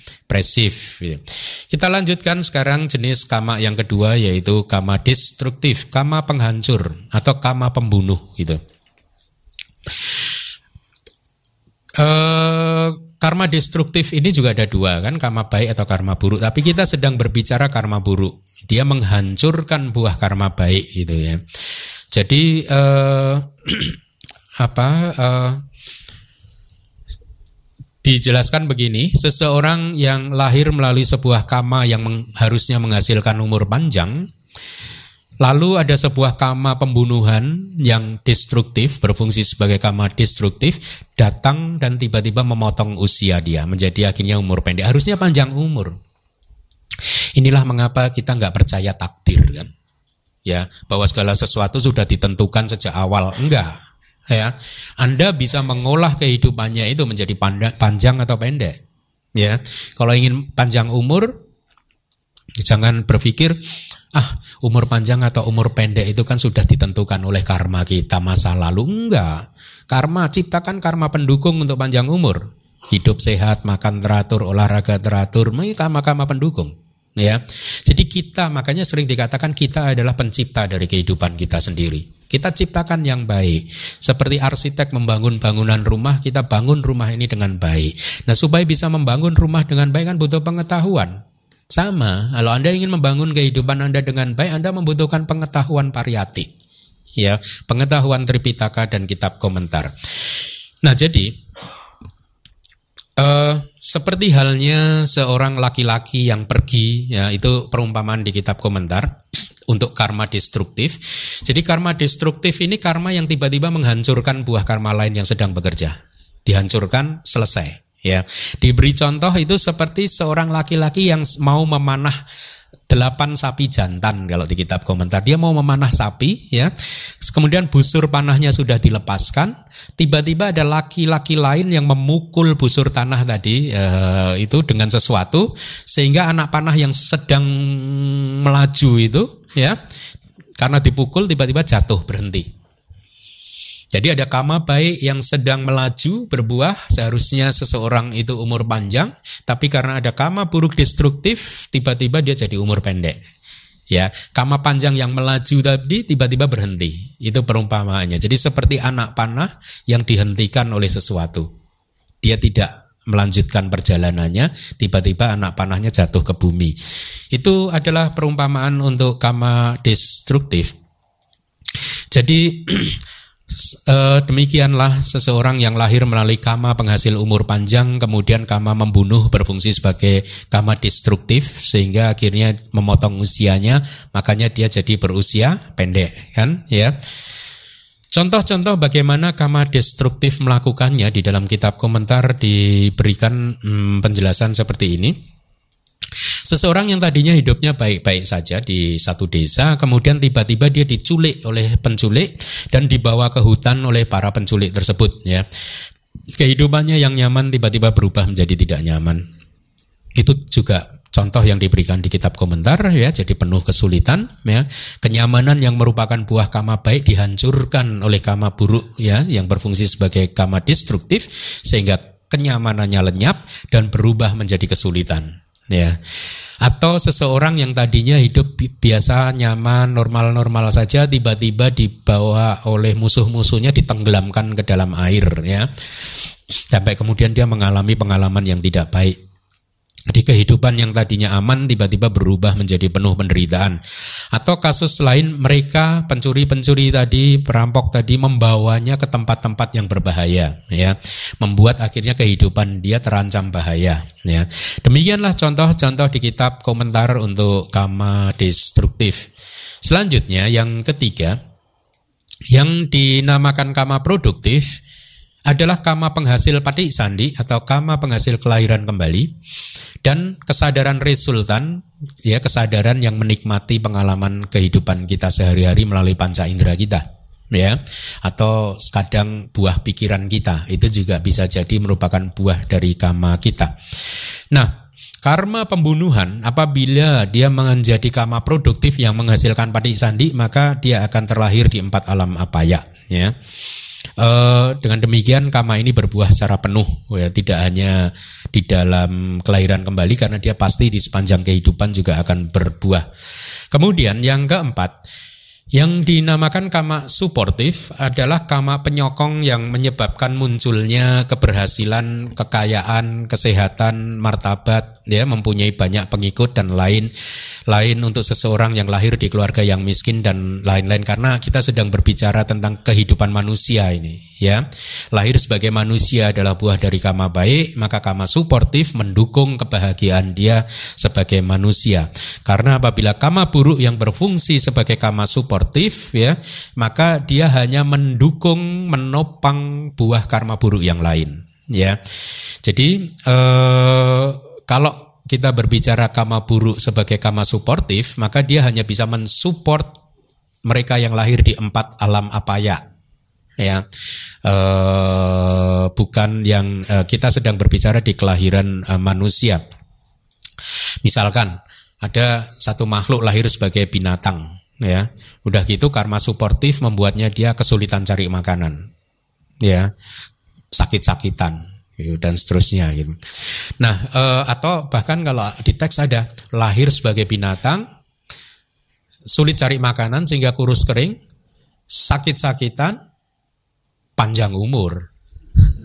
Gitu. Kita lanjutkan sekarang jenis kama yang kedua yaitu kama destruktif, kama penghancur atau kama pembunuh gitu. Eh, karma destruktif ini juga ada dua kan, karma baik atau karma buruk. Tapi kita sedang berbicara karma buruk. Dia menghancurkan buah karma baik gitu ya. Jadi eh, apa? Eh, dijelaskan begini, seseorang yang lahir melalui sebuah kama yang meng, harusnya menghasilkan umur panjang, lalu ada sebuah kama pembunuhan yang destruktif, berfungsi sebagai kama destruktif, datang dan tiba-tiba memotong usia dia, menjadi akhirnya umur pendek. Harusnya panjang umur. Inilah mengapa kita nggak percaya takdir kan, ya bahwa segala sesuatu sudah ditentukan sejak awal. Enggak, ya. Anda bisa mengolah kehidupannya itu menjadi panjang atau pendek. Ya. Kalau ingin panjang umur jangan berpikir ah umur panjang atau umur pendek itu kan sudah ditentukan oleh karma kita masa lalu. Enggak. Karma ciptakan karma pendukung untuk panjang umur. Hidup sehat makan teratur olahraga teratur karma-karma pendukung ya. Jadi kita makanya sering dikatakan kita adalah pencipta dari kehidupan kita sendiri. Kita ciptakan yang baik. Seperti arsitek membangun bangunan rumah kita bangun rumah ini dengan baik. Nah supaya bisa membangun rumah dengan baik kan butuh pengetahuan. Sama, kalau Anda ingin membangun kehidupan Anda dengan baik, Anda membutuhkan pengetahuan pariyati. Ya, pengetahuan Tripitaka dan kitab komentar. Nah, jadi uh, seperti halnya seorang laki-laki yang pergi, ya itu perumpamaan di kitab komentar untuk karma destruktif. Jadi karma destruktif ini karma yang tiba-tiba menghancurkan buah karma lain yang sedang bekerja. Dihancurkan, selesai ya. Diberi contoh itu seperti seorang laki-laki yang mau memanah delapan sapi jantan kalau di kitab komentar. Dia mau memanah sapi ya. Kemudian busur panahnya sudah dilepaskan. Tiba-tiba ada laki-laki lain yang memukul busur tanah tadi eh, itu dengan sesuatu sehingga anak panah yang sedang melaju itu ya karena dipukul tiba-tiba jatuh berhenti jadi ada kama baik yang sedang melaju berbuah, seharusnya seseorang itu umur panjang, tapi karena ada kama buruk destruktif, tiba-tiba dia jadi umur pendek. Ya, kama panjang yang melaju tadi tiba-tiba berhenti. Itu perumpamaannya. Jadi seperti anak panah yang dihentikan oleh sesuatu. Dia tidak melanjutkan perjalanannya, tiba-tiba anak panahnya jatuh ke bumi. Itu adalah perumpamaan untuk kama destruktif. Jadi Uh, demikianlah seseorang yang lahir melalui kama penghasil umur panjang, kemudian kama membunuh berfungsi sebagai kama destruktif sehingga akhirnya memotong usianya, makanya dia jadi berusia pendek, kan? Ya. Contoh-contoh bagaimana kama destruktif melakukannya di dalam kitab komentar diberikan hmm, penjelasan seperti ini. Seseorang yang tadinya hidupnya baik-baik saja di satu desa, kemudian tiba-tiba dia diculik oleh penculik dan dibawa ke hutan oleh para penculik tersebut. Ya, kehidupannya yang nyaman tiba-tiba berubah menjadi tidak nyaman. Itu juga contoh yang diberikan di kitab komentar ya jadi penuh kesulitan ya kenyamanan yang merupakan buah kama baik dihancurkan oleh kama buruk ya yang berfungsi sebagai kama destruktif sehingga kenyamanannya lenyap dan berubah menjadi kesulitan ya. Atau seseorang yang tadinya hidup biasa nyaman normal-normal saja tiba-tiba dibawa oleh musuh-musuhnya ditenggelamkan ke dalam air ya. Sampai kemudian dia mengalami pengalaman yang tidak baik di kehidupan yang tadinya aman tiba-tiba berubah menjadi penuh penderitaan. Atau kasus lain mereka pencuri-pencuri tadi, perampok tadi membawanya ke tempat-tempat yang berbahaya ya. Membuat akhirnya kehidupan dia terancam bahaya ya. Demikianlah contoh-contoh di kitab komentar untuk kama destruktif. Selanjutnya yang ketiga yang dinamakan kama produktif adalah kama penghasil patik sandi atau kama penghasil kelahiran kembali dan kesadaran resultan ya kesadaran yang menikmati pengalaman kehidupan kita sehari-hari melalui panca indera kita ya atau kadang buah pikiran kita itu juga bisa jadi merupakan buah dari kama kita. Nah, karma pembunuhan apabila dia menjadi kama produktif yang menghasilkan patik sandi maka dia akan terlahir di empat alam apaya ya. Uh, dengan demikian kama ini berbuah secara penuh, ya tidak hanya di dalam kelahiran kembali karena dia pasti di sepanjang kehidupan juga akan berbuah. Kemudian yang keempat, yang dinamakan kama suportif adalah kama penyokong yang menyebabkan munculnya keberhasilan, kekayaan, kesehatan, martabat, ya mempunyai banyak pengikut dan lain lain untuk seseorang yang lahir di keluarga yang miskin dan lain-lain. Karena kita sedang berbicara tentang kehidupan manusia ini ya lahir sebagai manusia adalah buah dari kama baik maka kama suportif mendukung kebahagiaan dia sebagai manusia karena apabila kama buruk yang berfungsi sebagai kama suportif ya maka dia hanya mendukung menopang buah karma buruk yang lain ya jadi eh, kalau kita berbicara kama buruk sebagai kama suportif, maka dia hanya bisa mensupport mereka yang lahir di empat alam apaya. Ya. E, bukan yang e, kita sedang berbicara di kelahiran e, manusia. Misalkan ada satu makhluk lahir sebagai binatang ya. Udah gitu karma suportif membuatnya dia kesulitan cari makanan ya. Sakit-sakitan gitu, dan seterusnya gitu. Nah eh, atau bahkan kalau di teks ada lahir sebagai binatang sulit cari makanan sehingga kurus kering sakit-sakitan panjang umur.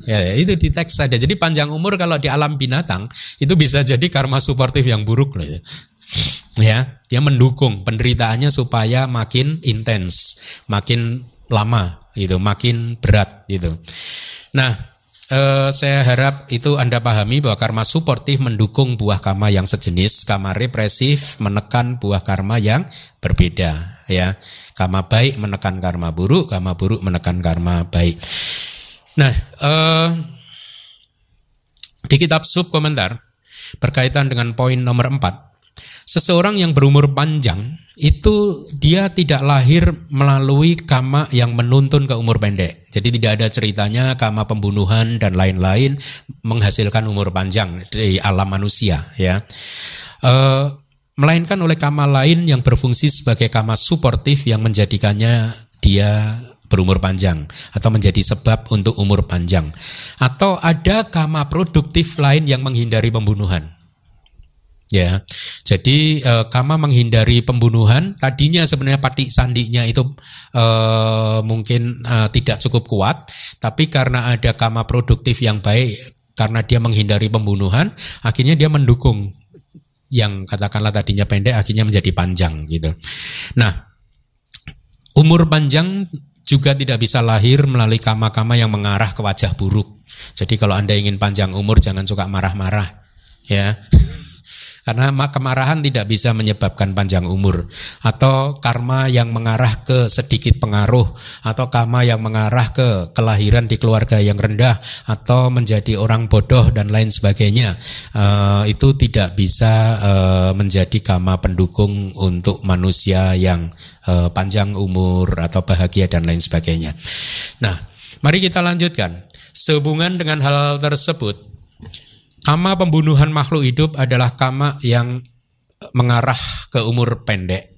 Ya, itu di teks ada. Jadi panjang umur kalau di alam binatang itu bisa jadi karma suportif yang buruk loh ya. Ya dia mendukung penderitaannya supaya makin intens makin lama gitu makin berat gitu. Nah eh, saya harap itu anda pahami bahwa karma suportif mendukung buah karma yang sejenis. Karma represif menekan buah karma yang berbeda ya karma baik menekan karma buruk karma buruk menekan karma baik nah eh, di kitab sub komentar berkaitan dengan poin nomor 4 Seseorang yang berumur panjang itu dia tidak lahir melalui kama yang menuntun ke umur pendek. Jadi tidak ada ceritanya kama pembunuhan dan lain-lain menghasilkan umur panjang di alam manusia ya. E, melainkan oleh kama lain yang berfungsi sebagai kama suportif yang menjadikannya dia berumur panjang atau menjadi sebab untuk umur panjang atau ada kama produktif lain yang menghindari pembunuhan Ya, jadi e, Kama menghindari pembunuhan. Tadinya sebenarnya patik sandinya itu e, mungkin e, tidak cukup kuat, tapi karena ada Kama produktif yang baik, karena dia menghindari pembunuhan, akhirnya dia mendukung yang katakanlah tadinya pendek, akhirnya menjadi panjang gitu. Nah, umur panjang juga tidak bisa lahir melalui kama-kama yang mengarah ke wajah buruk. Jadi kalau anda ingin panjang umur, jangan suka marah-marah, ya. Karena kemarahan tidak bisa menyebabkan panjang umur atau karma yang mengarah ke sedikit pengaruh atau karma yang mengarah ke kelahiran di keluarga yang rendah atau menjadi orang bodoh dan lain sebagainya uh, itu tidak bisa uh, menjadi karma pendukung untuk manusia yang uh, panjang umur atau bahagia dan lain sebagainya. Nah, mari kita lanjutkan. Sehubungan dengan hal tersebut, Kama pembunuhan makhluk hidup adalah kama yang mengarah ke umur pendek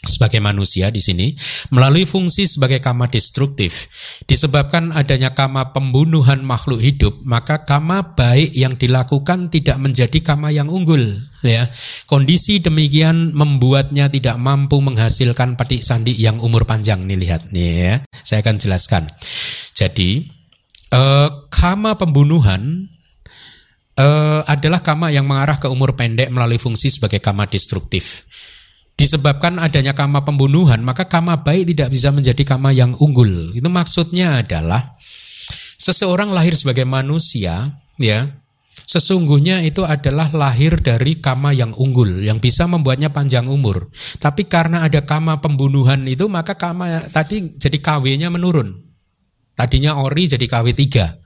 sebagai manusia di sini melalui fungsi sebagai kama destruktif. Disebabkan adanya kama pembunuhan makhluk hidup maka kama baik yang dilakukan tidak menjadi kama yang unggul ya. Kondisi demikian membuatnya tidak mampu menghasilkan petik sandi yang umur panjang nih lihat nih ya. Saya akan jelaskan. Jadi eh, kama pembunuhan uh, adalah kama yang mengarah ke umur pendek melalui fungsi sebagai kama destruktif. Disebabkan adanya kama pembunuhan, maka kama baik tidak bisa menjadi kama yang unggul. Itu maksudnya adalah seseorang lahir sebagai manusia, ya, sesungguhnya itu adalah lahir dari kama yang unggul, yang bisa membuatnya panjang umur. Tapi karena ada kama pembunuhan itu, maka kama tadi jadi KW-nya menurun. Tadinya ori jadi KW 3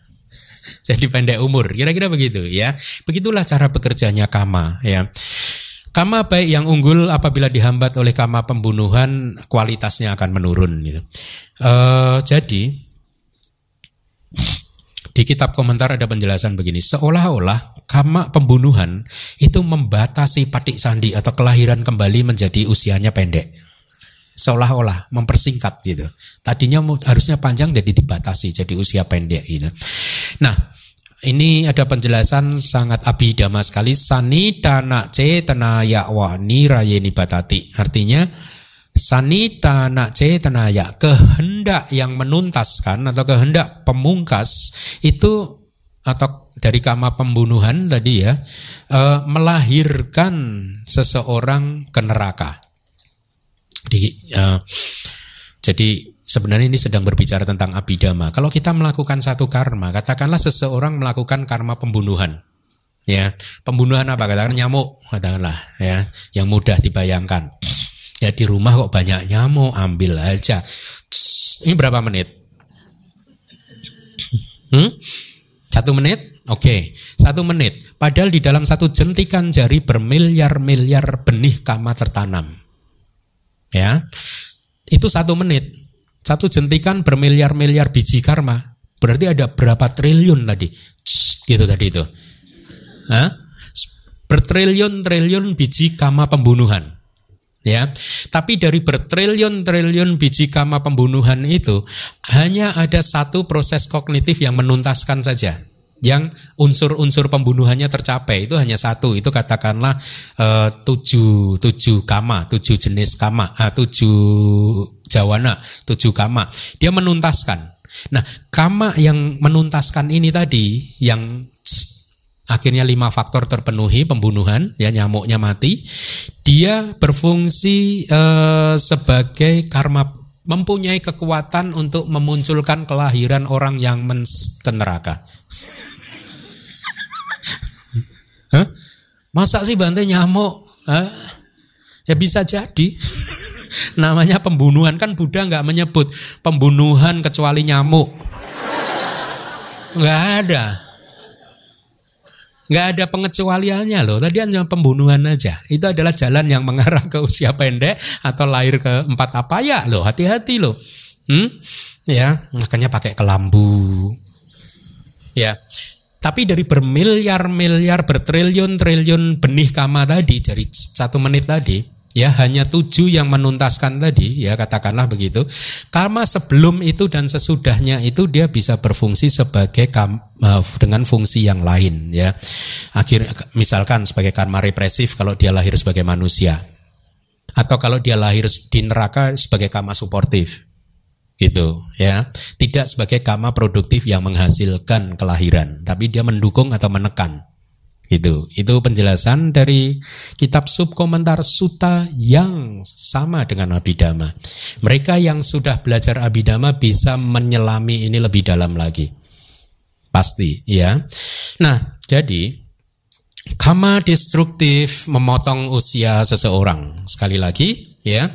jadi pendek umur. Kira-kira begitu ya. Begitulah cara bekerjanya kama ya. Kama baik yang unggul apabila dihambat oleh kama pembunuhan kualitasnya akan menurun gitu. Uh, jadi di kitab komentar ada penjelasan begini, seolah-olah kama pembunuhan itu membatasi patik sandi atau kelahiran kembali menjadi usianya pendek. Seolah-olah mempersingkat gitu. Tadinya harusnya panjang jadi dibatasi jadi usia pendek gitu. Nah, ini ada penjelasan sangat abidama sekali. Sani dana ce tenaya wani rayeni batati. Artinya sani dana ce tenaya kehendak yang menuntaskan atau kehendak pemungkas itu atau dari kama pembunuhan tadi ya eh, melahirkan seseorang ke neraka. Di, eh, jadi Sebenarnya ini sedang berbicara tentang abidama. Kalau kita melakukan satu karma, katakanlah seseorang melakukan karma pembunuhan. Ya, pembunuhan apa? Katakan nyamuk, katakanlah ya, yang mudah dibayangkan. Ya di rumah kok banyak nyamuk, ambil aja. Ini berapa menit? Hmm? Satu menit? Oke, satu menit. Padahal di dalam satu jentikan jari bermiliar-miliar benih kama tertanam. Ya, itu satu menit satu jentikan bermiliar-miliar biji karma. Berarti ada berapa triliun tadi? gitu tadi itu. Hah? bertriliun-triliun biji kama pembunuhan. Ya, tapi dari bertriliun-triliun biji kama pembunuhan itu hanya ada satu proses kognitif yang menuntaskan saja, yang unsur-unsur pembunuhannya tercapai itu hanya satu itu katakanlah uh, tujuh tujuh kama tujuh jenis kama uh, tujuh jawana tujuh kama dia menuntaskan nah kama yang menuntaskan ini tadi yang akhirnya lima faktor terpenuhi pembunuhan ya nyamuknya mati dia berfungsi uh, sebagai karma mempunyai kekuatan untuk memunculkan kelahiran orang yang men ke neraka Hah? Masa sih bantai nyamuk? Hah? Ya bisa jadi. Namanya pembunuhan kan Buddha nggak menyebut pembunuhan kecuali nyamuk. Nggak ada. Nggak ada pengecualiannya loh. Tadi hanya pembunuhan aja. Itu adalah jalan yang mengarah ke usia pendek atau lahir ke empat apa ya loh. Hati-hati loh. Hmm? Ya, makanya pakai kelambu. Ya, tapi dari bermiliar-miliar, bertriliun-triliun benih kama tadi, dari satu menit tadi, ya hanya tujuh yang menuntaskan tadi, ya katakanlah begitu. Karma sebelum itu dan sesudahnya itu dia bisa berfungsi sebagai kam, uh, dengan fungsi yang lain, ya. Akhir, misalkan sebagai karma represif kalau dia lahir sebagai manusia, atau kalau dia lahir di neraka sebagai karma suportif itu ya tidak sebagai kama produktif yang menghasilkan kelahiran tapi dia mendukung atau menekan itu itu penjelasan dari kitab subkomentar suta yang sama dengan abidama mereka yang sudah belajar abidama bisa menyelami ini lebih dalam lagi. Pasti ya. Nah jadi kama destruktif memotong usia seseorang. Sekali lagi ya.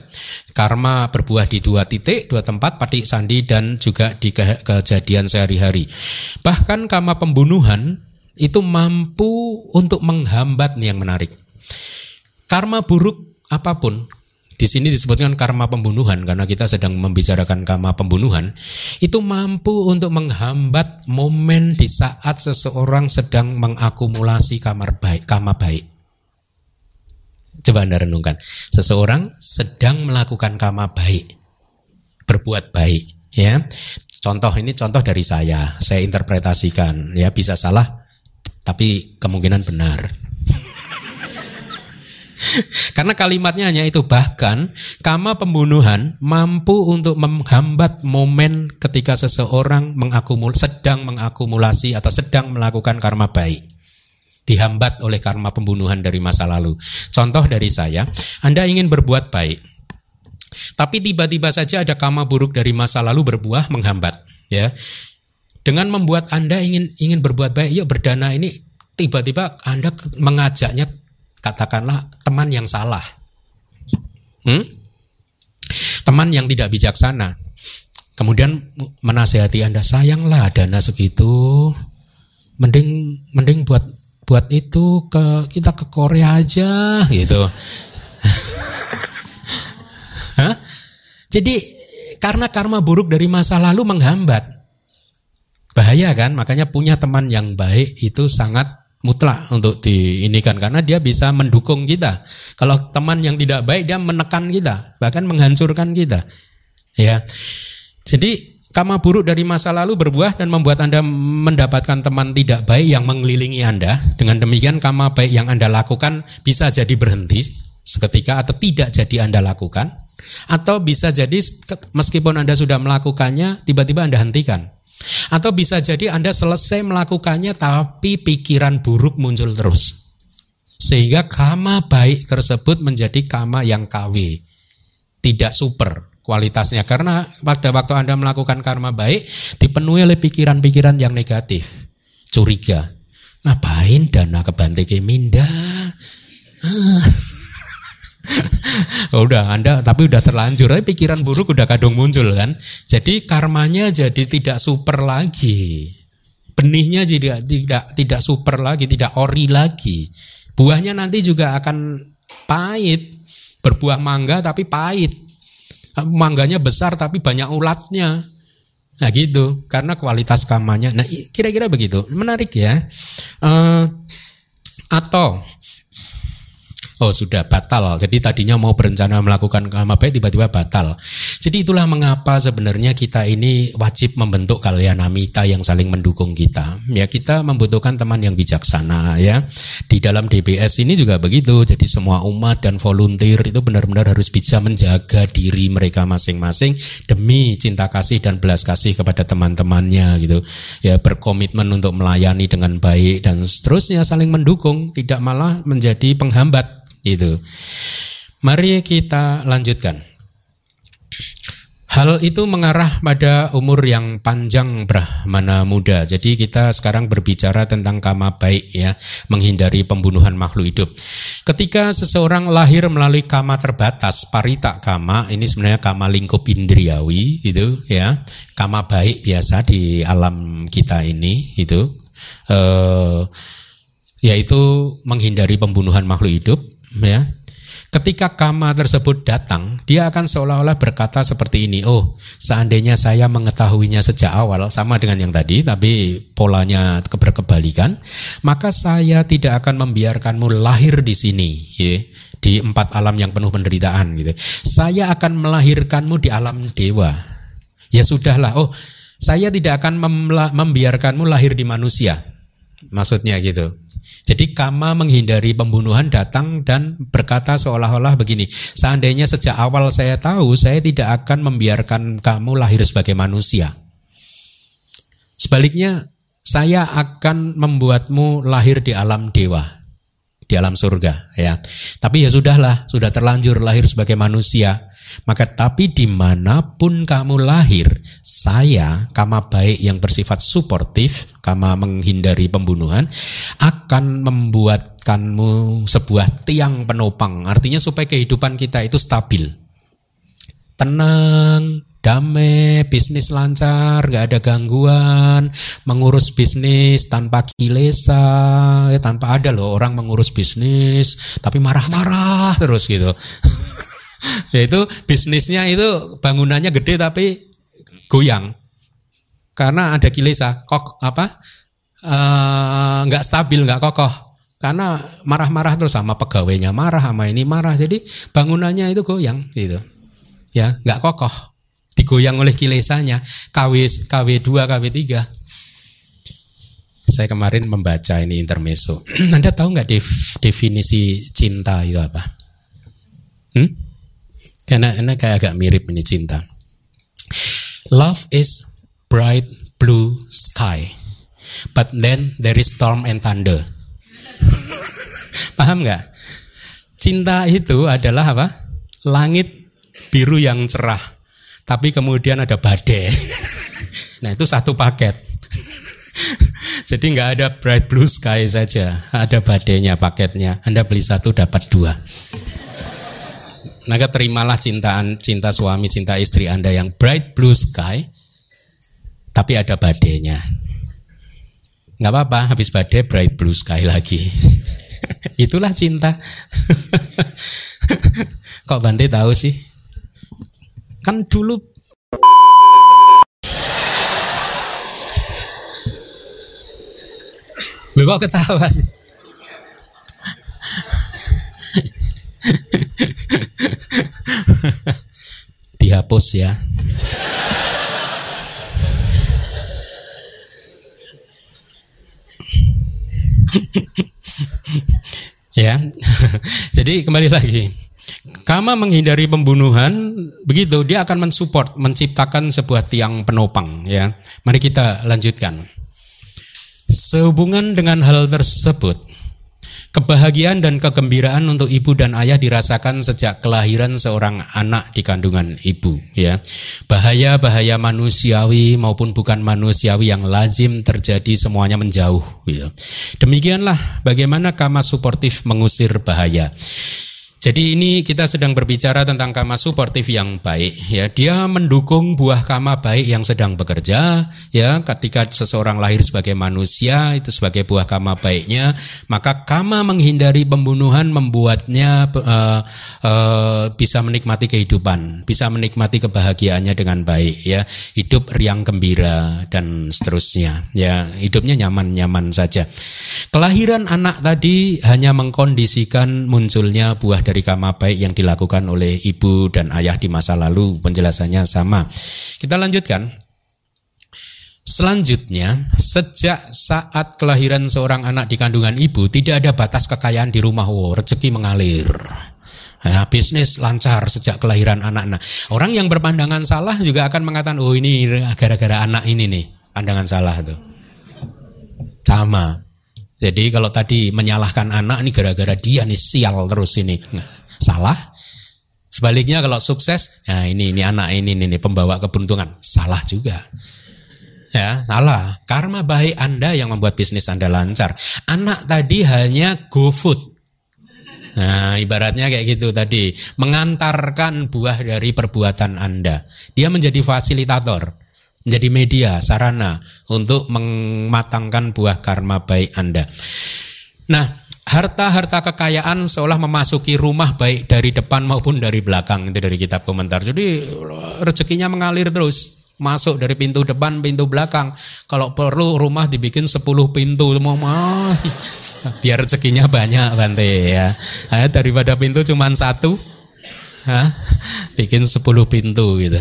Karma berbuah di dua titik dua tempat patik sandi dan juga di ke kejadian sehari-hari. Bahkan karma pembunuhan itu mampu untuk menghambat nih yang menarik karma buruk apa pun di sini disebutkan karma pembunuhan karena kita sedang membicarakan karma pembunuhan itu mampu untuk menghambat momen di saat seseorang sedang mengakumulasi kamar baik kamar baik Coba Anda renungkan. Seseorang sedang melakukan kama baik. Berbuat baik. ya. Contoh ini contoh dari saya. Saya interpretasikan. ya Bisa salah, tapi kemungkinan benar. Karena kalimatnya hanya itu bahkan kama pembunuhan mampu untuk menghambat momen ketika seseorang mengakumul sedang mengakumulasi atau sedang melakukan karma baik dihambat oleh karma pembunuhan dari masa lalu. Contoh dari saya, Anda ingin berbuat baik, tapi tiba-tiba saja ada karma buruk dari masa lalu berbuah menghambat, ya. Dengan membuat Anda ingin ingin berbuat baik, yuk berdana ini tiba-tiba Anda mengajaknya katakanlah teman yang salah. Hmm? Teman yang tidak bijaksana. Kemudian menasehati Anda, sayanglah dana segitu, mending mending buat buat itu ke kita ke Korea aja gitu. Jadi karena karma buruk dari masa lalu menghambat. Bahaya kan? Makanya punya teman yang baik itu sangat mutlak untuk diinikan karena dia bisa mendukung kita. Kalau teman yang tidak baik dia menekan kita, bahkan menghancurkan kita. Ya. Jadi Kama buruk dari masa lalu berbuah dan membuat Anda mendapatkan teman tidak baik yang mengelilingi Anda. Dengan demikian kama baik yang Anda lakukan bisa jadi berhenti seketika atau tidak jadi Anda lakukan. Atau bisa jadi meskipun Anda sudah melakukannya, tiba-tiba Anda hentikan. Atau bisa jadi Anda selesai melakukannya tapi pikiran buruk muncul terus. Sehingga kama baik tersebut menjadi kama yang KW. Tidak super, kualitasnya karena pada waktu Anda melakukan karma baik dipenuhi oleh pikiran-pikiran yang negatif. Curiga. Ngapain dana ke Bante Keminda? Ah. udah Anda tapi udah terlanjur tapi pikiran buruk udah kadung muncul kan. Jadi karmanya jadi tidak super lagi. Benihnya tidak tidak tidak super lagi, tidak ori lagi. Buahnya nanti juga akan pahit. Berbuah mangga tapi pahit mangganya besar tapi banyak ulatnya. Nah gitu, karena kualitas kamanya. Nah kira-kira begitu, menarik ya. Uh, atau Oh sudah batal. Jadi tadinya mau berencana melakukan kama baik tiba-tiba batal. Jadi itulah mengapa sebenarnya kita ini wajib membentuk kalyanamita yang saling mendukung kita. Ya kita membutuhkan teman yang bijaksana ya. Di dalam DBS ini juga begitu. Jadi semua umat dan volunteer itu benar-benar harus bisa menjaga diri mereka masing-masing demi cinta kasih dan belas kasih kepada teman-temannya gitu. Ya berkomitmen untuk melayani dengan baik dan seterusnya saling mendukung, tidak malah menjadi penghambat itu. Mari kita lanjutkan. Hal itu mengarah pada umur yang panjang Brahmana muda. Jadi kita sekarang berbicara tentang kama baik ya, menghindari pembunuhan makhluk hidup. Ketika seseorang lahir melalui kama terbatas, parita kama, ini sebenarnya kama lingkup indriawi itu ya. Kama baik biasa di alam kita ini itu eh, yaitu menghindari pembunuhan makhluk hidup ya ketika kama tersebut datang, dia akan seolah-olah berkata seperti ini, oh seandainya saya mengetahuinya sejak awal, sama dengan yang tadi, tapi polanya berkebalikan, maka saya tidak akan membiarkanmu lahir di sini, ya, di empat alam yang penuh penderitaan. Gitu. Saya akan melahirkanmu di alam dewa. Ya sudahlah, oh saya tidak akan membiarkanmu lahir di manusia. Maksudnya gitu. Jadi Kama menghindari pembunuhan datang dan berkata seolah-olah begini, seandainya sejak awal saya tahu, saya tidak akan membiarkan kamu lahir sebagai manusia. Sebaliknya, saya akan membuatmu lahir di alam dewa, di alam surga, ya. Tapi ya sudahlah, sudah terlanjur lahir sebagai manusia. Maka tapi di mana pun kamu lahir, saya kama baik yang bersifat suportif, kama menghindari pembunuhan, akan membuatkanmu sebuah tiang penopang. Artinya supaya kehidupan kita itu stabil. Tenang, damai, bisnis lancar, gak ada gangguan, mengurus bisnis tanpa kilesa, ya, tanpa ada loh orang mengurus bisnis tapi marah-marah terus gitu. yaitu bisnisnya itu bangunannya gede tapi goyang. Karena ada kilesa kok apa eh, nggak uh, stabil nggak kokoh. Karena marah-marah terus sama pegawainya marah sama ini marah. Jadi bangunannya itu goyang gitu. Ya nggak kokoh. Digoyang oleh kilesanya. KW KW 2 KW 3 saya kemarin membaca ini intermezzo. Anda tahu nggak definisi cinta itu apa? Hmm? Karena ini kayak agak mirip ini cinta. Love is bright blue sky, but then there is storm and thunder. Paham nggak? Cinta itu adalah apa? Langit biru yang cerah, tapi kemudian ada badai. nah itu satu paket. Jadi nggak ada bright blue sky saja, ada badainya paketnya. Anda beli satu dapat dua. Maka terimalah cintaan cinta suami, cinta istri Anda yang bright blue sky, tapi ada badainya. Nggak apa-apa, habis badai bright blue sky lagi. Itulah cinta. Kok Bante tahu sih? Kan dulu Lu kok ketawa sih? Dihapus ya. ya. Jadi kembali lagi. Kama menghindari pembunuhan, begitu dia akan mensupport, menciptakan sebuah tiang penopang ya. Mari kita lanjutkan. Sehubungan dengan hal tersebut, Kebahagiaan dan kegembiraan untuk ibu dan ayah dirasakan sejak kelahiran seorang anak di kandungan ibu ya. Bahaya-bahaya manusiawi maupun bukan manusiawi yang lazim terjadi semuanya menjauh ya. Demikianlah bagaimana kama suportif mengusir bahaya. Jadi ini kita sedang berbicara tentang kama suportif yang baik ya. Dia mendukung buah kama baik yang sedang bekerja ya. Ketika seseorang lahir sebagai manusia itu sebagai buah kama baiknya, maka kama menghindari pembunuhan membuatnya uh, uh, bisa menikmati kehidupan, bisa menikmati kebahagiaannya dengan baik ya. Hidup riang gembira dan seterusnya ya. Hidupnya nyaman-nyaman saja. Kelahiran anak tadi hanya mengkondisikan munculnya buah dari kama baik yang dilakukan oleh ibu dan ayah di masa lalu penjelasannya sama. Kita lanjutkan. Selanjutnya, sejak saat kelahiran seorang anak di kandungan ibu, tidak ada batas kekayaan di rumah. Wow, rezeki mengalir. Nah, bisnis lancar sejak kelahiran anak. Nah, orang yang berpandangan salah juga akan mengatakan, oh ini gara-gara anak ini nih, pandangan salah tuh. Sama. Jadi kalau tadi menyalahkan anak ini gara-gara dia nih sial terus ini. Nah, salah. Sebaliknya kalau sukses, nah ini ini anak ini ini, pembawa keberuntungan, salah juga. Ya, salah. Karma baik Anda yang membuat bisnis Anda lancar. Anak tadi hanya go food. Nah, ibaratnya kayak gitu tadi, mengantarkan buah dari perbuatan Anda. Dia menjadi fasilitator menjadi media sarana untuk mematangkan buah karma baik Anda. Nah, harta-harta kekayaan seolah memasuki rumah baik dari depan maupun dari belakang itu dari kitab komentar. Jadi rezekinya mengalir terus masuk dari pintu depan, pintu belakang. Kalau perlu rumah dibikin 10 pintu semua mah. Biar rezekinya banyak Bante ya. Nah, daripada pintu cuma satu, Hah? bikin 10 pintu gitu.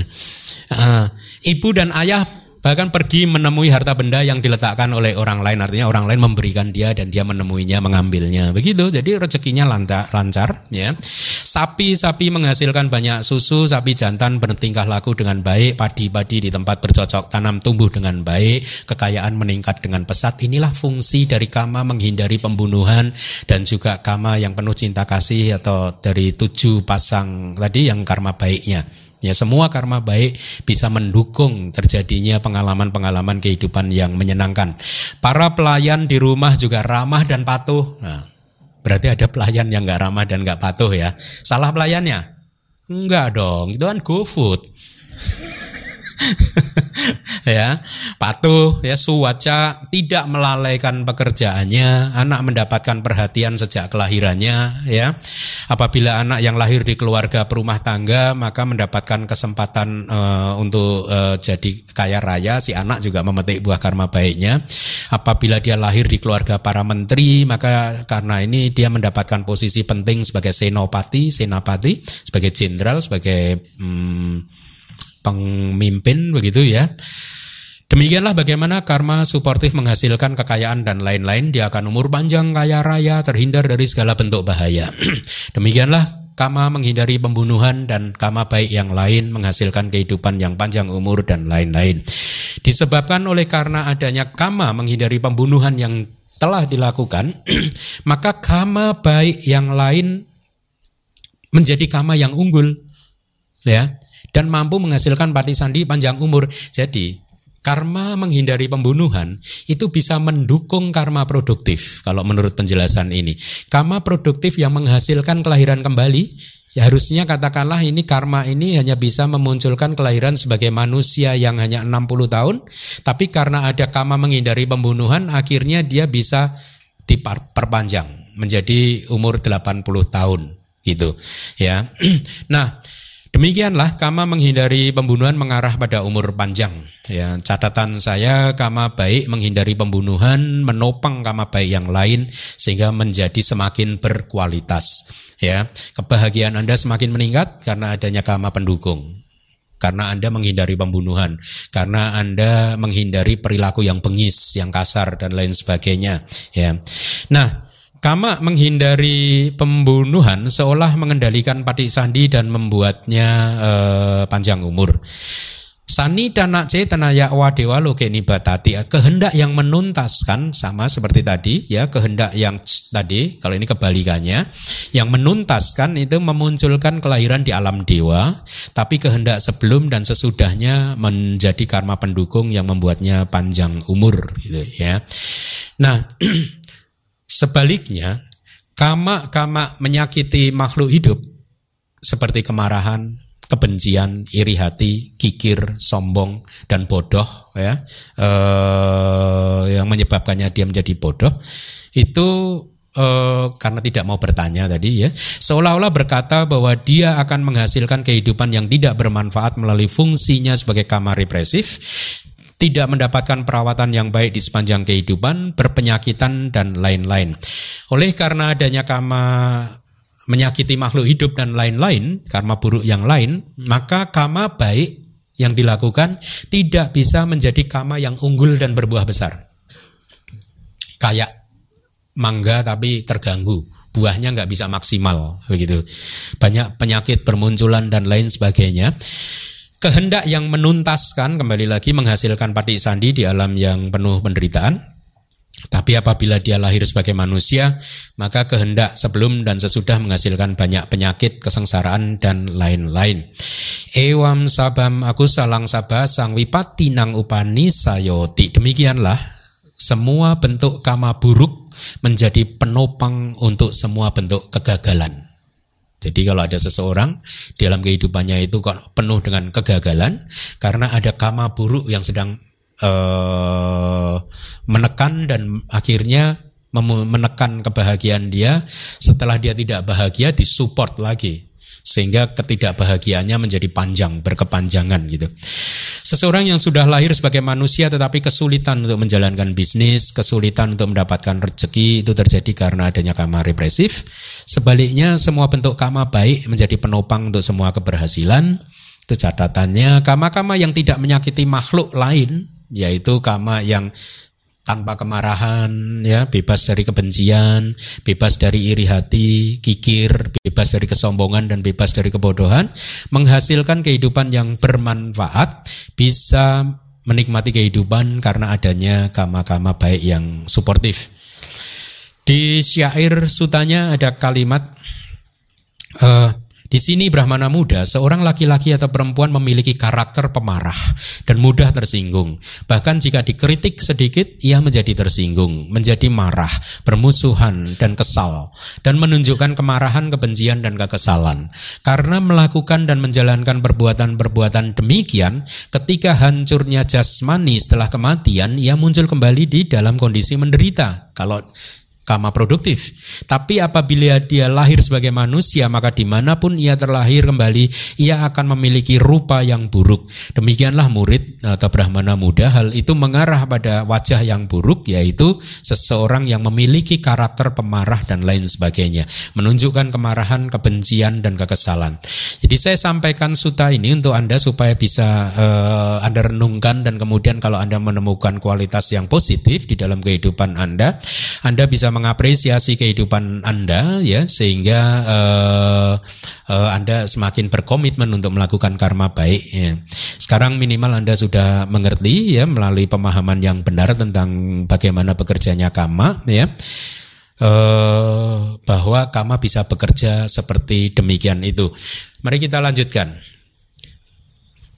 Uh, ibu dan ayah bahkan pergi menemui harta benda yang diletakkan oleh orang lain. Artinya orang lain memberikan dia dan dia menemuinya mengambilnya. Begitu. Jadi rezekinya lancar, lancar ya. Sapi-sapi menghasilkan banyak susu sapi jantan bertingkah laku dengan baik padi-padi di tempat bercocok tanam tumbuh dengan baik kekayaan meningkat dengan pesat. Inilah fungsi dari kama menghindari pembunuhan dan juga kama yang penuh cinta kasih atau dari tujuh pasang tadi yang karma baiknya Ya semua karma baik bisa mendukung terjadinya pengalaman-pengalaman kehidupan yang menyenangkan. Para pelayan di rumah juga ramah dan patuh. Nah, berarti ada pelayan yang nggak ramah dan nggak patuh ya. Salah pelayannya? Enggak dong, itu kan GoFood. ya patuh ya suwaca tidak melalaikan pekerjaannya anak mendapatkan perhatian sejak kelahirannya ya. Apabila anak yang lahir di keluarga perumah tangga maka mendapatkan kesempatan uh, untuk uh, jadi kaya raya. Si anak juga memetik buah karma baiknya. Apabila dia lahir di keluarga para menteri maka karena ini dia mendapatkan posisi penting sebagai senopati senapati sebagai jenderal sebagai hmm, pemimpin begitu ya Demikianlah bagaimana karma suportif menghasilkan kekayaan dan lain-lain. Dia akan umur panjang, kaya raya, terhindar dari segala bentuk bahaya. Demikianlah kama menghindari pembunuhan dan kama baik yang lain menghasilkan kehidupan yang panjang umur dan lain-lain. Disebabkan oleh karena adanya kama menghindari pembunuhan yang telah dilakukan, maka kama baik yang lain menjadi kama yang unggul, ya, dan mampu menghasilkan pati sandi panjang umur. Jadi karma menghindari pembunuhan itu bisa mendukung karma produktif kalau menurut penjelasan ini. Karma produktif yang menghasilkan kelahiran kembali ya harusnya katakanlah ini karma ini hanya bisa memunculkan kelahiran sebagai manusia yang hanya 60 tahun tapi karena ada karma menghindari pembunuhan akhirnya dia bisa diperpanjang menjadi umur 80 tahun gitu ya. Nah, Demikianlah kama menghindari pembunuhan mengarah pada umur panjang. Ya, catatan saya kama baik menghindari pembunuhan menopang kama baik yang lain sehingga menjadi semakin berkualitas. Ya, kebahagiaan Anda semakin meningkat karena adanya kama pendukung. Karena Anda menghindari pembunuhan, karena Anda menghindari perilaku yang bengis, yang kasar dan lain sebagainya, ya. Nah, Kama menghindari pembunuhan seolah mengendalikan pati sandi dan membuatnya eh, panjang umur. Sani dana C tanaya wadewa loke nibatati kehendak yang menuntaskan sama seperti tadi ya kehendak yang tadi kalau ini kebalikannya yang menuntaskan itu memunculkan kelahiran di alam dewa tapi kehendak sebelum dan sesudahnya menjadi karma pendukung yang membuatnya panjang umur gitu ya. Nah Sebaliknya, kama-kama menyakiti makhluk hidup seperti kemarahan, kebencian, iri hati, kikir, sombong dan bodoh ya eh, yang menyebabkannya dia menjadi bodoh itu eh, karena tidak mau bertanya tadi ya seolah-olah berkata bahwa dia akan menghasilkan kehidupan yang tidak bermanfaat melalui fungsinya sebagai kamar represif tidak mendapatkan perawatan yang baik di sepanjang kehidupan, berpenyakitan dan lain-lain. Oleh karena adanya kama menyakiti makhluk hidup dan lain-lain, karma buruk yang lain, maka kama baik yang dilakukan tidak bisa menjadi kama yang unggul dan berbuah besar. Kayak mangga tapi terganggu, buahnya nggak bisa maksimal begitu. Banyak penyakit bermunculan dan lain sebagainya kehendak yang menuntaskan kembali lagi menghasilkan pati sandi di alam yang penuh penderitaan. Tapi apabila dia lahir sebagai manusia, maka kehendak sebelum dan sesudah menghasilkan banyak penyakit, kesengsaraan, dan lain-lain. Ewam sabam aku salang sabah sang wipati nang upani sayoti. Demikianlah semua bentuk kama buruk menjadi penopang untuk semua bentuk kegagalan. Jadi kalau ada seseorang di dalam kehidupannya itu penuh dengan kegagalan karena ada kama buruk yang sedang uh, menekan dan akhirnya menekan kebahagiaan dia setelah dia tidak bahagia disupport lagi sehingga ketidakbahagiaannya menjadi panjang berkepanjangan gitu. Seseorang yang sudah lahir sebagai manusia tetapi kesulitan untuk menjalankan bisnis, kesulitan untuk mendapatkan rezeki itu terjadi karena adanya kama represif. Sebaliknya semua bentuk kama baik menjadi penopang untuk semua keberhasilan. Itu catatannya kama-kama yang tidak menyakiti makhluk lain yaitu kama yang tanpa kemarahan, ya, bebas dari kebencian, bebas dari iri hati, kikir, bebas dari kesombongan dan bebas dari kebodohan, menghasilkan kehidupan yang bermanfaat, bisa menikmati kehidupan karena adanya kama-kama baik yang suportif. Di syair sutanya ada kalimat uh, di sini Brahmana muda, seorang laki-laki atau perempuan memiliki karakter pemarah dan mudah tersinggung. Bahkan jika dikritik sedikit, ia menjadi tersinggung, menjadi marah, bermusuhan, dan kesal, dan menunjukkan kemarahan, kebencian, dan kekesalan. Karena melakukan dan menjalankan perbuatan-perbuatan demikian, ketika hancurnya jasmani setelah kematian, ia muncul kembali di dalam kondisi menderita. Kalau kama produktif. Tapi apabila dia lahir sebagai manusia, maka di mana pun ia terlahir kembali, ia akan memiliki rupa yang buruk. Demikianlah murid atau Brahmana muda, hal itu mengarah pada wajah yang buruk, yaitu seseorang yang memiliki karakter pemarah dan lain sebagainya. Menunjukkan kemarahan, kebencian, dan kekesalan. Jadi saya sampaikan suta ini untuk Anda supaya bisa uh, Anda renungkan dan kemudian kalau Anda menemukan kualitas yang positif di dalam kehidupan Anda, Anda bisa mengapresiasi kehidupan Anda ya sehingga uh, uh, Anda semakin berkomitmen untuk melakukan karma baik ya. Sekarang minimal Anda sudah mengerti ya melalui pemahaman yang benar tentang bagaimana bekerjanya karma ya. Uh, bahwa karma bisa bekerja seperti demikian itu. Mari kita lanjutkan.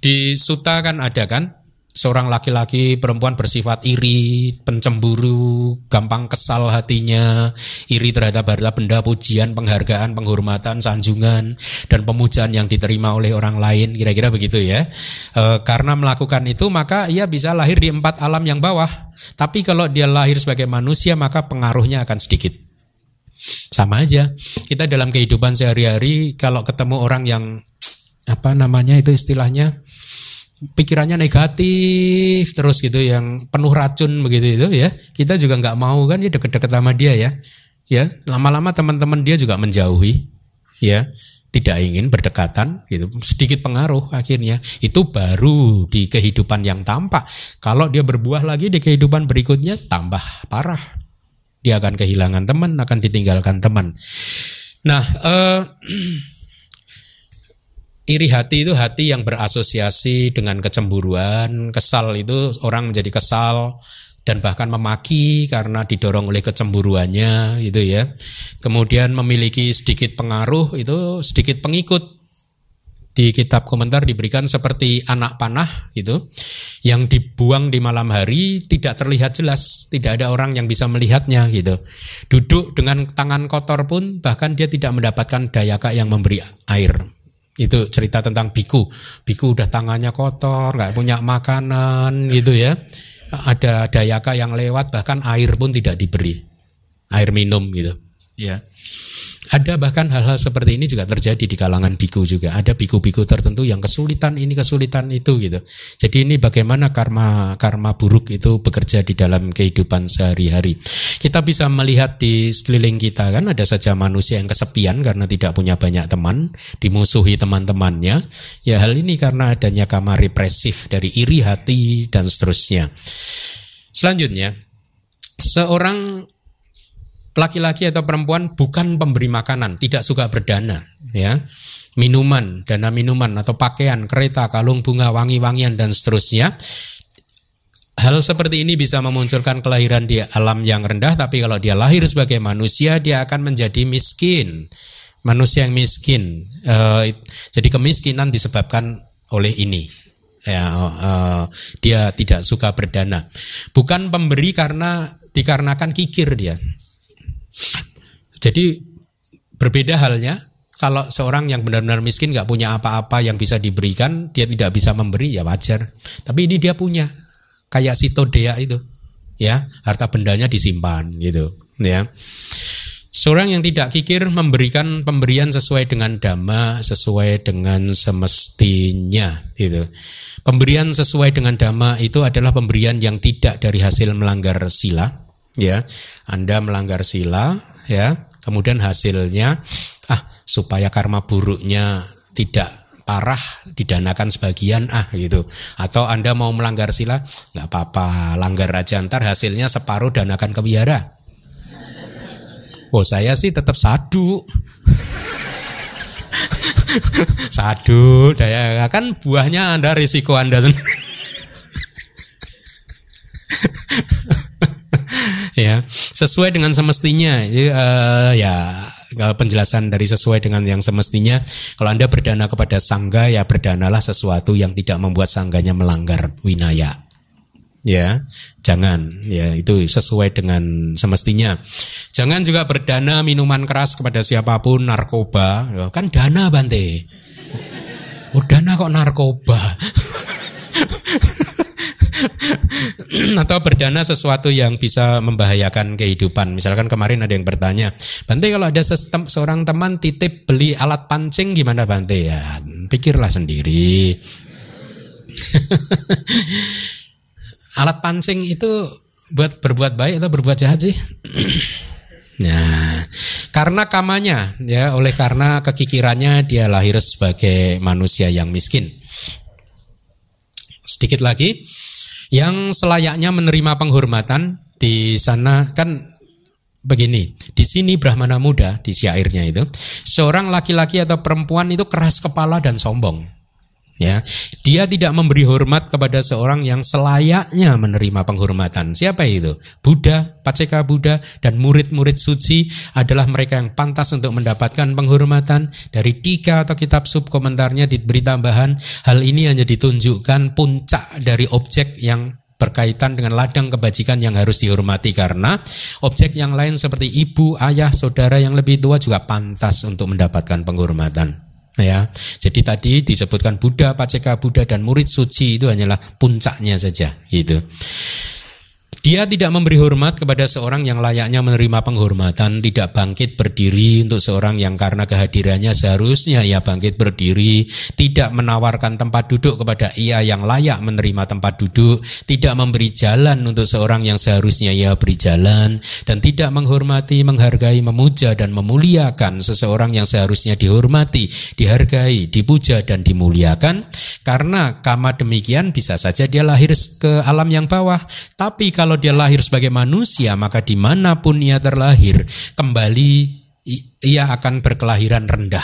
Di suta kan ada kan seorang laki-laki perempuan bersifat iri, pencemburu, gampang kesal hatinya, iri terhadap harta benda, pujian, penghargaan, penghormatan, sanjungan, dan pemujaan yang diterima oleh orang lain, kira-kira begitu ya. E, karena melakukan itu maka ia bisa lahir di empat alam yang bawah. Tapi kalau dia lahir sebagai manusia maka pengaruhnya akan sedikit. Sama aja. Kita dalam kehidupan sehari-hari kalau ketemu orang yang apa namanya itu istilahnya pikirannya negatif terus gitu yang penuh racun begitu itu ya. Kita juga nggak mau kan ya deket-deket sama dia ya. Ya lama-lama teman-teman dia juga menjauhi ya. Tidak ingin berdekatan gitu. Sedikit pengaruh akhirnya. Itu baru di kehidupan yang tampak. Kalau dia berbuah lagi di kehidupan berikutnya tambah parah. Dia akan kehilangan teman akan ditinggalkan teman. Nah eh, Iri hati itu hati yang berasosiasi dengan kecemburuan, kesal itu orang menjadi kesal dan bahkan memaki karena didorong oleh kecemburuannya gitu ya. Kemudian memiliki sedikit pengaruh itu sedikit pengikut di kitab komentar diberikan seperti anak panah gitu yang dibuang di malam hari tidak terlihat jelas, tidak ada orang yang bisa melihatnya gitu. Duduk dengan tangan kotor pun bahkan dia tidak mendapatkan dayaka yang memberi air. Itu cerita tentang biku. Biku udah tangannya kotor, nggak punya makanan gitu ya. Ada dayaka yang lewat bahkan air pun tidak diberi. Air minum gitu. Ya. Ada bahkan hal-hal seperti ini juga terjadi di kalangan biku juga. Ada biku-biku tertentu yang kesulitan ini kesulitan itu gitu. Jadi ini bagaimana karma karma buruk itu bekerja di dalam kehidupan sehari-hari. Kita bisa melihat di sekeliling kita kan ada saja manusia yang kesepian karena tidak punya banyak teman, dimusuhi teman-temannya. Ya hal ini karena adanya karma represif dari iri hati dan seterusnya. Selanjutnya, seorang laki-laki atau perempuan bukan pemberi makanan, tidak suka berdana, ya. Minuman, dana minuman atau pakaian, kereta, kalung bunga, wangi-wangian dan seterusnya. Hal seperti ini bisa memunculkan kelahiran di alam yang rendah, tapi kalau dia lahir sebagai manusia, dia akan menjadi miskin. Manusia yang miskin. E, jadi kemiskinan disebabkan oleh ini. Ya, e, dia tidak suka berdana. Bukan pemberi karena dikarenakan kikir dia. Jadi berbeda halnya kalau seorang yang benar-benar miskin nggak punya apa-apa yang bisa diberikan, dia tidak bisa memberi ya wajar. Tapi ini dia punya, kayak si Todea itu, ya harta bendanya disimpan gitu, ya. Seorang yang tidak kikir memberikan pemberian sesuai dengan dhamma, sesuai dengan semestinya, gitu. Pemberian sesuai dengan dhamma itu adalah pemberian yang tidak dari hasil melanggar sila, ya. Anda melanggar sila, ya kemudian hasilnya ah supaya karma buruknya tidak parah didanakan sebagian ah gitu. Atau anda mau melanggar sila nggak apa-apa langgar aja. Ntar hasilnya separuh danakan ke biara oh saya sih tetap sadu. Sadu daya kan buahnya anda risiko anda sendiri ya. Sesuai dengan semestinya. Uh, ya penjelasan dari sesuai dengan yang semestinya kalau anda berdana kepada sangga ya berdanalah sesuatu yang tidak membuat sangganya melanggar winaya. Ya jangan. Ya itu sesuai dengan semestinya. Jangan juga berdana minuman keras kepada siapa pun narkoba. Ya, kan dana bante? Oh dana kok narkoba atau berdana sesuatu yang bisa membahayakan kehidupan. Misalkan kemarin ada yang bertanya, Bante kalau ada seorang teman titip beli alat pancing gimana Bante ya? Pikirlah sendiri. alat pancing itu buat berbuat baik atau berbuat jahat sih? Nah, karena kamanya ya, oleh karena kekikirannya dia lahir sebagai manusia yang miskin. Sedikit lagi, yang selayaknya menerima penghormatan di sana kan begini. Di sini Brahmana muda di syairnya itu, seorang laki-laki atau perempuan itu keras kepala dan sombong ya. Dia tidak memberi hormat kepada seorang yang selayaknya menerima penghormatan. Siapa itu? Buddha Paceka Buddha dan murid-murid suci adalah mereka yang pantas untuk mendapatkan penghormatan. Dari tiga atau kitab sub komentarnya diberi tambahan hal ini hanya ditunjukkan puncak dari objek yang berkaitan dengan ladang kebajikan yang harus dihormati. Karena objek yang lain seperti ibu, ayah, saudara yang lebih tua juga pantas untuk mendapatkan penghormatan ya. Jadi tadi disebutkan Buddha, Paceka Buddha dan murid suci itu hanyalah puncaknya saja gitu. Dia tidak memberi hormat kepada seorang yang layaknya menerima penghormatan, tidak bangkit berdiri untuk seorang yang karena kehadirannya seharusnya ia bangkit berdiri, tidak menawarkan tempat duduk kepada ia yang layak menerima tempat duduk, tidak memberi jalan untuk seorang yang seharusnya ia beri jalan, dan tidak menghormati, menghargai, memuja, dan memuliakan seseorang yang seharusnya dihormati, dihargai, dipuja, dan dimuliakan. Karena kama demikian bisa saja dia lahir ke alam yang bawah, tapi kalau kalau dia lahir sebagai manusia, maka di mana pun ia terlahir, kembali ia akan berkelahiran rendah.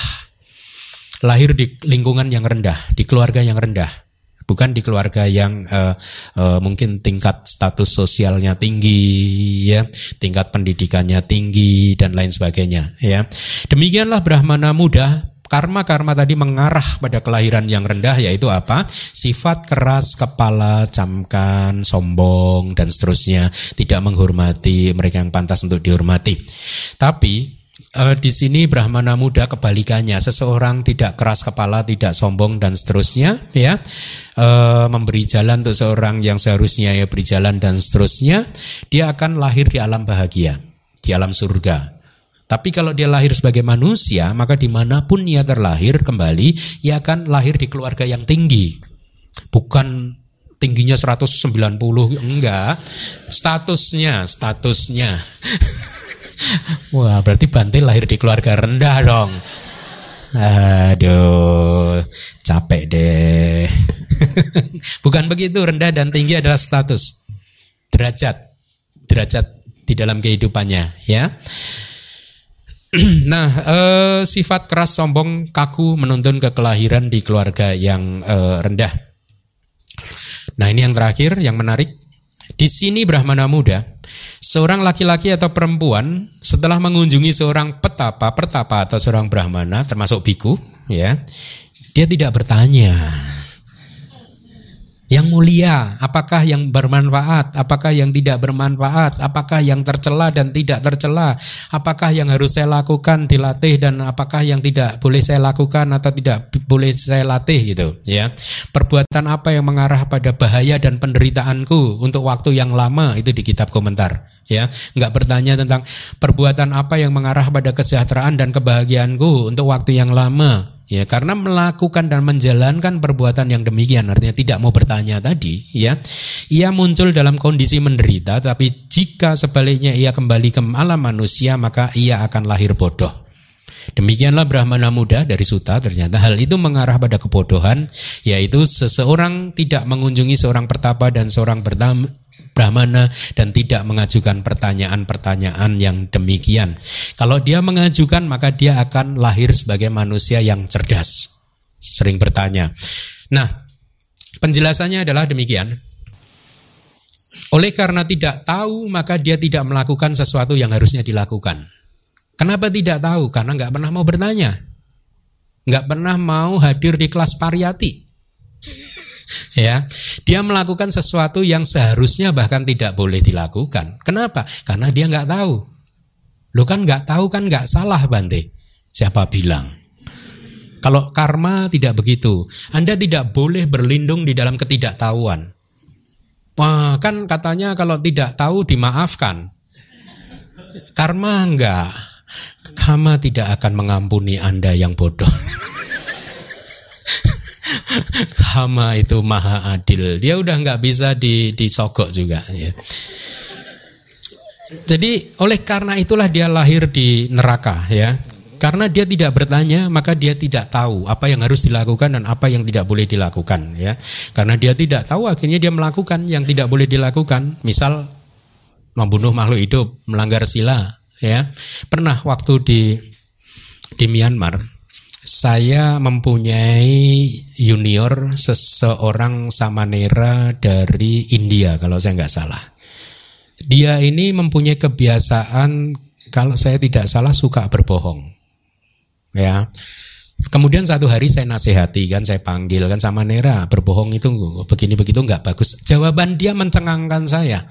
Lahir di lingkungan yang rendah, di keluarga yang rendah, bukan di keluarga yang uh, uh, mungkin tingkat status sosialnya tinggi, ya, tingkat pendidikannya tinggi dan lain sebagainya. Ya, demikianlah Brahmana muda karma-karma tadi mengarah pada kelahiran yang rendah yaitu apa? Sifat keras kepala, camkan, sombong dan seterusnya, tidak menghormati mereka yang pantas untuk dihormati. Tapi uh, di sini Brahmana muda kebalikannya, seseorang tidak keras kepala, tidak sombong dan seterusnya, ya, uh, memberi jalan untuk seorang yang seharusnya ya beri jalan dan seterusnya, dia akan lahir di alam bahagia, di alam surga. Tapi kalau dia lahir sebagai manusia, maka di mana pun ia terlahir kembali, ia akan lahir di keluarga yang tinggi. Bukan tingginya 190, enggak. Statusnya, statusnya. Wah, berarti Bante lahir di keluarga rendah dong. Aduh, capek deh. Bukan begitu, rendah dan tinggi adalah status. Derajat. Derajat di dalam kehidupannya, ya. nah, eh, sifat keras, sombong, kaku menuntun ke kelahiran di keluarga yang eh, rendah. Nah, ini yang terakhir, yang menarik. Di sini Brahmana muda Seorang laki-laki atau perempuan setelah mengunjungi seorang petapa, pertapa atau seorang brahmana termasuk biku, ya, dia tidak bertanya. Yang mulia, apakah yang bermanfaat, apakah yang tidak bermanfaat, apakah yang tercela dan tidak tercela, apakah yang harus saya lakukan dilatih dan apakah yang tidak boleh saya lakukan atau tidak boleh saya latih gitu, ya. Perbuatan apa yang mengarah pada bahaya dan penderitaanku untuk waktu yang lama? Itu di kitab komentar ya. Nggak bertanya tentang perbuatan apa yang mengarah pada kesejahteraan dan kebahagiaanku untuk waktu yang lama ya karena melakukan dan menjalankan perbuatan yang demikian artinya tidak mau bertanya tadi ya ia muncul dalam kondisi menderita tapi jika sebaliknya ia kembali ke alam manusia maka ia akan lahir bodoh. Demikianlah Brahmana muda dari Suta ternyata hal itu mengarah pada kebodohan yaitu seseorang tidak mengunjungi seorang pertapa dan seorang Brahmana dan tidak mengajukan pertanyaan-pertanyaan yang demikian. Kalau dia mengajukan maka dia akan lahir sebagai manusia yang cerdas. Sering bertanya. Nah, penjelasannya adalah demikian. Oleh karena tidak tahu maka dia tidak melakukan sesuatu yang harusnya dilakukan. Kenapa tidak tahu? Karena nggak pernah mau bertanya. Nggak pernah mau hadir di kelas pariyati ya. Dia melakukan sesuatu yang seharusnya bahkan tidak boleh dilakukan. Kenapa? Karena dia nggak tahu. Lo kan nggak tahu kan nggak salah Bante. Siapa bilang? Kalau karma tidak begitu anda tidak boleh berlindung di dalam ketidaktahuan. Wah, kan katanya kalau tidak tahu dimaafkan. Karma enggak. Karma tidak akan mengampuni Anda yang bodoh. Hama itu maha adil. Dia udah nggak bisa di, disogok juga. Ya. Jadi oleh karena itulah dia lahir di neraka ya. Karena dia tidak bertanya, maka dia tidak tahu apa yang harus dilakukan dan apa yang tidak boleh dilakukan ya. Karena dia tidak tahu akhirnya dia melakukan yang tidak boleh dilakukan. Misal membunuh makhluk hidup, melanggar sila ya. Pernah waktu di di Myanmar saya mempunyai junior seseorang samanera dari India kalau saya nggak salah. Dia ini mempunyai kebiasaan kalau saya tidak salah suka berbohong. Ya. Kemudian satu hari saya nasihati kan, saya panggil kan sama Nera, berbohong itu begini begitu nggak bagus. Jawaban dia mencengangkan saya.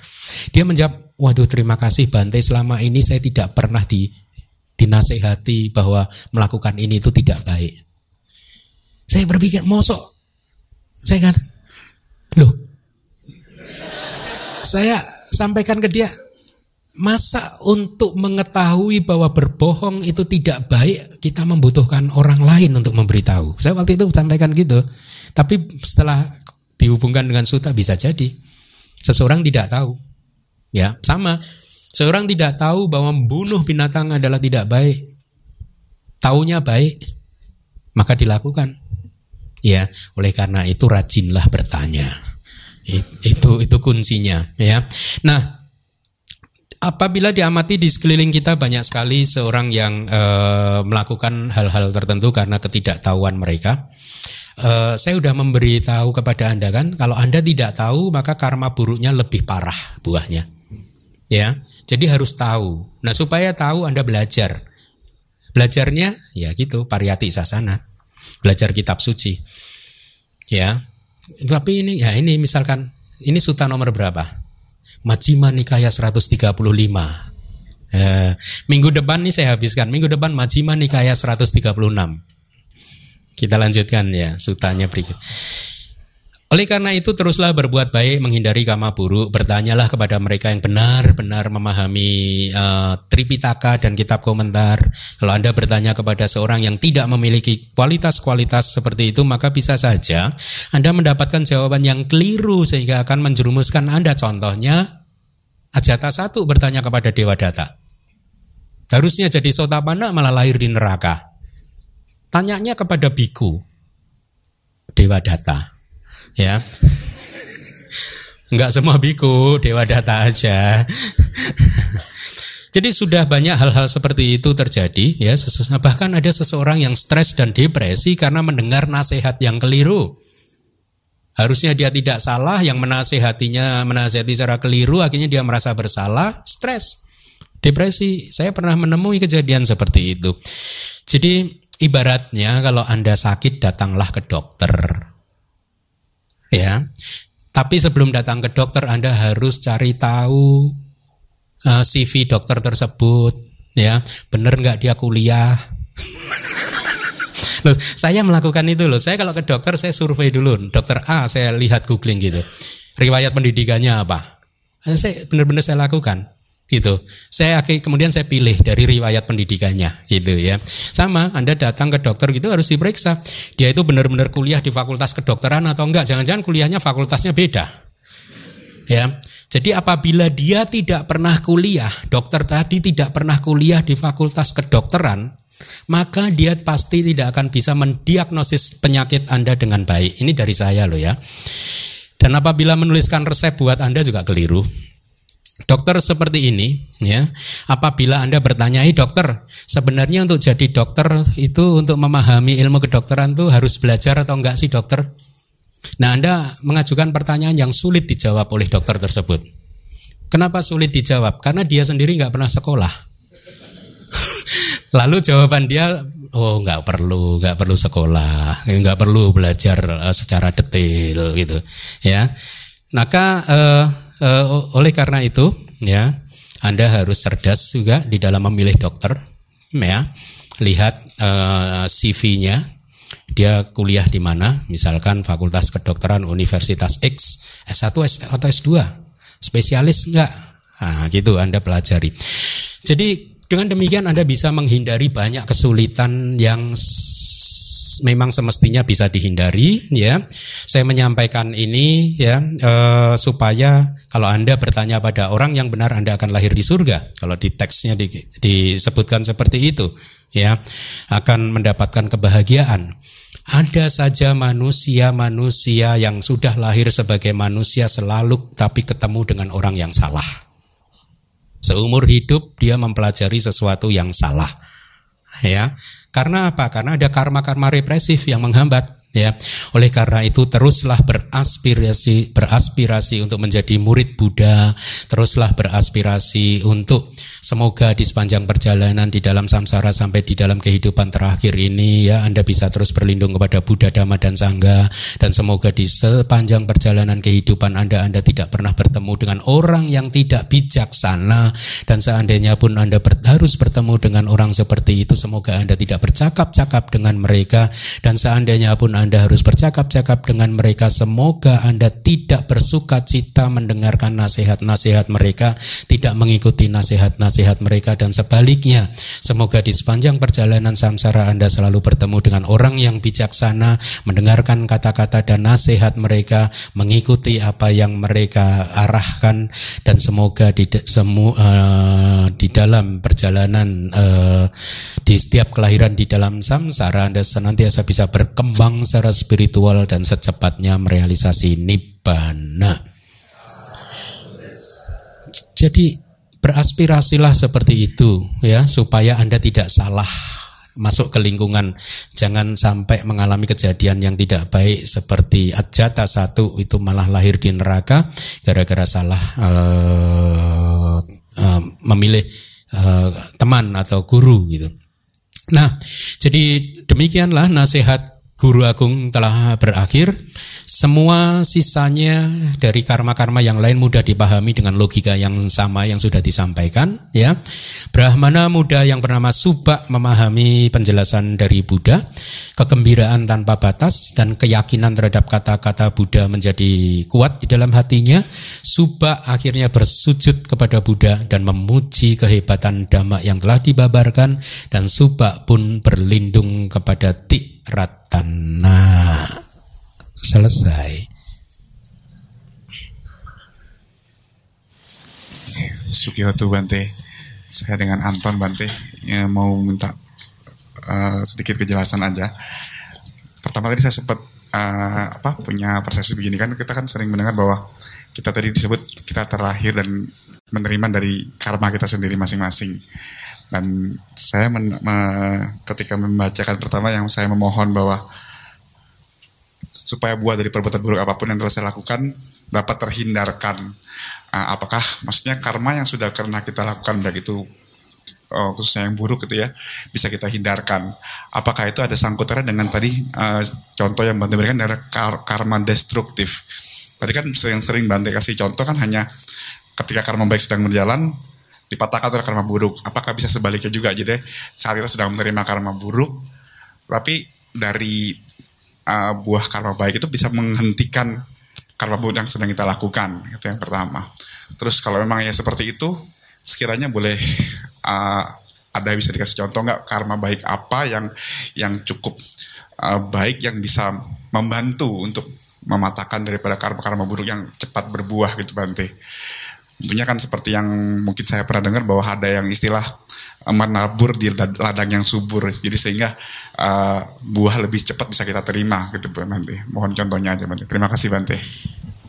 Dia menjawab, waduh terima kasih Bante selama ini saya tidak pernah di dinasehati bahwa melakukan ini itu tidak baik. Saya berpikir, mosok. Saya kan, loh, saya sampaikan ke dia, masa untuk mengetahui bahwa berbohong itu tidak baik, kita membutuhkan orang lain untuk memberitahu. Saya waktu itu sampaikan gitu, tapi setelah dihubungkan dengan suta bisa jadi. Seseorang tidak tahu, ya sama Seorang tidak tahu bahwa membunuh binatang adalah tidak baik. Taunya baik, maka dilakukan. Ya, oleh karena itu rajinlah bertanya. Itu itu kuncinya, ya. Nah, apabila diamati di sekeliling kita banyak sekali seorang yang e, melakukan hal-hal tertentu karena ketidaktahuan mereka. E, saya sudah memberitahu kepada anda kan, kalau anda tidak tahu maka karma buruknya lebih parah buahnya, ya. Jadi harus tahu. Nah, supaya tahu Anda belajar. Belajarnya ya gitu, pariyati sasana. Belajar kitab suci. Ya. Tapi ini ya ini misalkan ini suta nomor berapa? Majjhima Nikaya 135. Eh, minggu depan nih saya habiskan. Minggu depan Majjhima Nikaya 136. Kita lanjutkan ya sutanya berikut. Oleh karena itu teruslah berbuat baik, menghindari kama buruk, bertanyalah kepada mereka yang benar-benar memahami uh, Tripitaka dan kitab komentar. Kalau Anda bertanya kepada seorang yang tidak memiliki kualitas-kualitas seperti itu, maka bisa saja Anda mendapatkan jawaban yang keliru sehingga akan menjerumuskan Anda. Contohnya, Ajata satu bertanya kepada Dewa Data. Harusnya jadi sotapana malah lahir di neraka. Tanyanya kepada biku, Dewa Data ya Enggak semua biku, dewa data aja. Jadi sudah banyak hal-hal seperti itu terjadi ya. Bahkan ada seseorang yang stres dan depresi karena mendengar nasihat yang keliru. Harusnya dia tidak salah, yang menasehatinya menasehati secara keliru, akhirnya dia merasa bersalah, stres, depresi. Saya pernah menemui kejadian seperti itu. Jadi ibaratnya kalau Anda sakit datanglah ke dokter ya. Tapi sebelum datang ke dokter Anda harus cari tahu uh, eh, CV dokter tersebut, ya. Benar nggak dia kuliah? loh, saya melakukan itu loh. Saya kalau ke dokter saya survei dulu. Dokter A saya lihat googling gitu. Riwayat pendidikannya apa? Saya benar-benar saya lakukan gitu. Saya kemudian saya pilih dari riwayat pendidikannya gitu ya. Sama, Anda datang ke dokter gitu harus diperiksa. Dia itu benar-benar kuliah di fakultas kedokteran atau enggak? Jangan-jangan kuliahnya fakultasnya beda. Ya. Jadi apabila dia tidak pernah kuliah, dokter tadi tidak pernah kuliah di fakultas kedokteran, maka dia pasti tidak akan bisa mendiagnosis penyakit Anda dengan baik. Ini dari saya loh ya. Dan apabila menuliskan resep buat Anda juga keliru. Dokter seperti ini, ya, apabila Anda bertanya, dokter, sebenarnya untuk jadi dokter itu untuk memahami ilmu kedokteran itu harus belajar atau enggak sih dokter? Nah, Anda mengajukan pertanyaan yang sulit dijawab oleh dokter tersebut. Kenapa sulit dijawab? Karena dia sendiri nggak pernah sekolah. Lalu jawaban dia, oh nggak perlu, nggak perlu sekolah, nggak perlu belajar eh, secara detail gitu, ya. Maka uh, uh, oleh karena itu ya Anda harus cerdas juga di dalam memilih dokter ya. Lihat uh, eh, CV-nya dia kuliah di mana? Misalkan Fakultas Kedokteran Universitas X S1 atau S2 spesialis enggak nah, gitu Anda pelajari. Jadi dengan demikian Anda bisa menghindari banyak kesulitan yang memang semestinya bisa dihindari ya. Saya menyampaikan ini ya eh, supaya kalau Anda bertanya pada orang yang benar Anda akan lahir di surga. Kalau di teksnya di, disebutkan seperti itu ya akan mendapatkan kebahagiaan. Ada saja manusia-manusia yang sudah lahir sebagai manusia selalu tapi ketemu dengan orang yang salah. Seumur hidup dia mempelajari sesuatu yang salah. Ya. Karena apa? Karena ada karma-karma represif yang menghambat ya. Oleh karena itu teruslah beraspirasi beraspirasi untuk menjadi murid Buddha, teruslah beraspirasi untuk Semoga di sepanjang perjalanan di dalam samsara sampai di dalam kehidupan terakhir ini ya Anda bisa terus berlindung kepada Buddha, Dhamma dan Sangha. Dan semoga di sepanjang perjalanan kehidupan Anda Anda tidak pernah bertemu dengan orang yang tidak bijaksana. Dan seandainya pun Anda ber, harus bertemu dengan orang seperti itu semoga Anda tidak bercakap-cakap dengan mereka. Dan seandainya pun Anda harus bercakap-cakap dengan mereka semoga Anda tidak bersuka cita mendengarkan nasihat-nasihat mereka tidak mengikuti nasihat-nasihat nasihat mereka dan sebaliknya. Semoga di sepanjang perjalanan samsara Anda selalu bertemu dengan orang yang bijaksana, mendengarkan kata-kata dan nasihat mereka, mengikuti apa yang mereka arahkan dan semoga di semu, uh, di dalam perjalanan uh, di setiap kelahiran di dalam samsara Anda senantiasa bisa berkembang secara spiritual dan secepatnya merealisasi nibbana. Jadi Beraspirasilah seperti itu ya supaya Anda tidak salah masuk ke lingkungan jangan sampai mengalami kejadian yang tidak baik seperti Ajata satu itu malah lahir di neraka gara-gara salah uh, uh, memilih uh, teman atau guru gitu Nah, jadi demikianlah nasihat Guru Agung telah berakhir. Semua sisanya dari karma-karma yang lain mudah dipahami dengan logika yang sama yang sudah disampaikan ya. Brahmana muda yang bernama Subak memahami penjelasan dari Buddha, kegembiraan tanpa batas dan keyakinan terhadap kata-kata Buddha menjadi kuat di dalam hatinya. Subak akhirnya bersujud kepada Buddha dan memuji kehebatan dhamma yang telah dibabarkan dan Subak pun berlindung kepada Tik Ratana selesai. Sukiyoto Bante, saya dengan Anton Bante ya, mau minta uh, sedikit kejelasan aja. Pertama tadi saya sempat uh, apa punya persepsi begini kan kita kan sering mendengar bahwa kita tadi disebut kita terlahir dan menerima dari karma kita sendiri masing-masing. Dan saya men, me, ketika membacakan pertama yang saya memohon bahwa supaya buah dari perbuatan buruk apa pun yang telah saya lakukan dapat terhindarkan. Uh, apakah maksudnya karma yang sudah karena kita lakukan baik itu uh, khususnya yang buruk gitu ya bisa kita hindarkan. Apakah itu ada sangkutannya dengan tadi uh, contoh yang Bante berikan adalah kar karma destruktif. Tadi kan sering-sering Bante kasih contoh kan hanya ketika karma baik sedang berjalan dipatahkan oleh karma buruk. Apakah bisa sebaliknya juga? Jadi saat kita sedang menerima karma buruk, tapi dari uh, buah karma baik itu bisa menghentikan karma buruk yang sedang kita lakukan itu yang pertama terus kalau memang ya seperti itu sekiranya boleh uh, ada bisa dikasih contoh nggak karma baik apa yang yang cukup uh, baik yang bisa membantu untuk mematahkan daripada karma-karma buruk yang cepat berbuah gitu Bante. Tentunya kan seperti yang mungkin saya pernah dengar bahwa ada yang istilah menabur di ladang yang subur. Jadi sehingga uh, buah lebih cepat bisa kita terima gitu Bu nanti mohon contohnya aja Bante. Terima kasih Bante.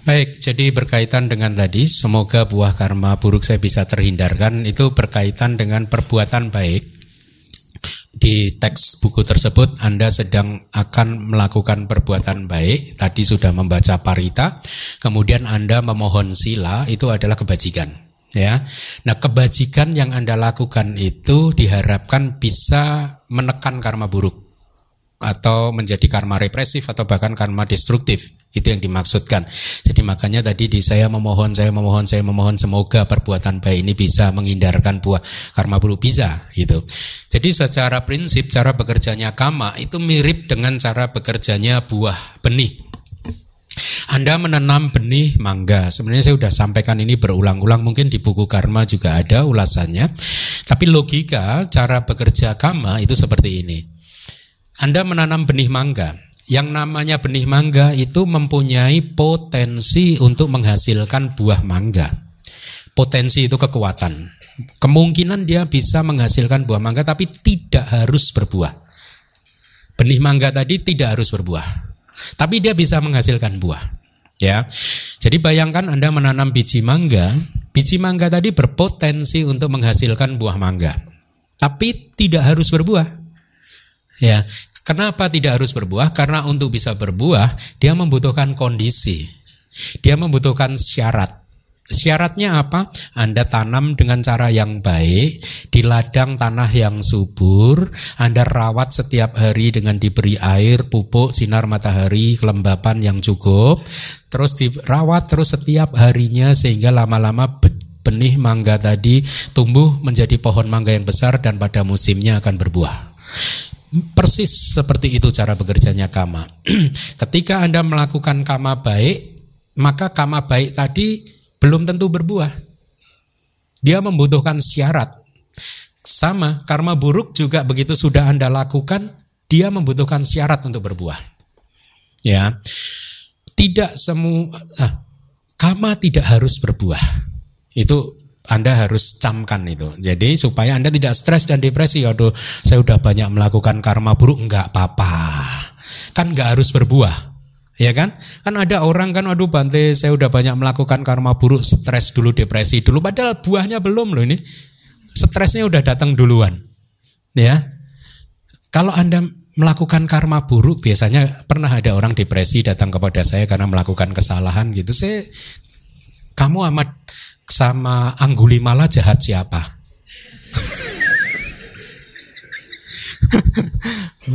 Baik, jadi berkaitan dengan tadi, semoga buah karma buruk saya bisa terhindarkan, itu berkaitan dengan perbuatan baik. Di teks buku tersebut Anda sedang akan melakukan perbuatan baik, tadi sudah membaca parita, kemudian Anda memohon sila, itu adalah kebajikan ya. Nah, kebajikan yang Anda lakukan itu diharapkan bisa menekan karma buruk atau menjadi karma represif atau bahkan karma destruktif. Itu yang dimaksudkan. Jadi makanya tadi di saya memohon, saya memohon, saya memohon semoga perbuatan baik ini bisa menghindarkan buah karma buruk bisa gitu. Jadi secara prinsip cara bekerjanya kama itu mirip dengan cara bekerjanya buah benih anda menanam benih mangga. Sebenarnya saya sudah sampaikan ini berulang-ulang, mungkin di buku Karma juga ada ulasannya. Tapi logika cara bekerja Karma itu seperti ini. Anda menanam benih mangga. Yang namanya benih mangga itu mempunyai potensi untuk menghasilkan buah mangga. Potensi itu kekuatan. Kemungkinan dia bisa menghasilkan buah mangga tapi tidak harus berbuah. Benih mangga tadi tidak harus berbuah. Tapi dia bisa menghasilkan buah. Ya. Jadi bayangkan Anda menanam biji mangga, biji mangga tadi berpotensi untuk menghasilkan buah mangga. Tapi tidak harus berbuah. Ya. Kenapa tidak harus berbuah? Karena untuk bisa berbuah, dia membutuhkan kondisi. Dia membutuhkan syarat. Syaratnya apa? Anda tanam dengan cara yang baik di ladang tanah yang subur. Anda rawat setiap hari dengan diberi air, pupuk, sinar matahari, kelembapan yang cukup. Terus dirawat terus setiap harinya sehingga lama-lama benih mangga tadi tumbuh menjadi pohon mangga yang besar dan pada musimnya akan berbuah. Persis seperti itu cara bekerjanya kama. Ketika Anda melakukan kama baik, maka kama baik tadi belum tentu berbuah. Dia membutuhkan syarat. Sama, karma buruk juga begitu sudah Anda lakukan, dia membutuhkan syarat untuk berbuah. Ya. Tidak semua ah, karma tidak harus berbuah. Itu anda harus camkan itu. Jadi supaya Anda tidak stres dan depresi. Aduh, saya udah banyak melakukan karma buruk, enggak apa-apa. Kan enggak harus berbuah. Ya kan? Kan ada orang kan aduh Bante saya udah banyak melakukan karma buruk, stres dulu, depresi dulu padahal buahnya belum loh ini. Stresnya udah datang duluan. Ya. Kalau Anda melakukan karma buruk biasanya pernah ada orang depresi datang kepada saya karena melakukan kesalahan gitu. Saya kamu amat sama Anggulimala jahat siapa?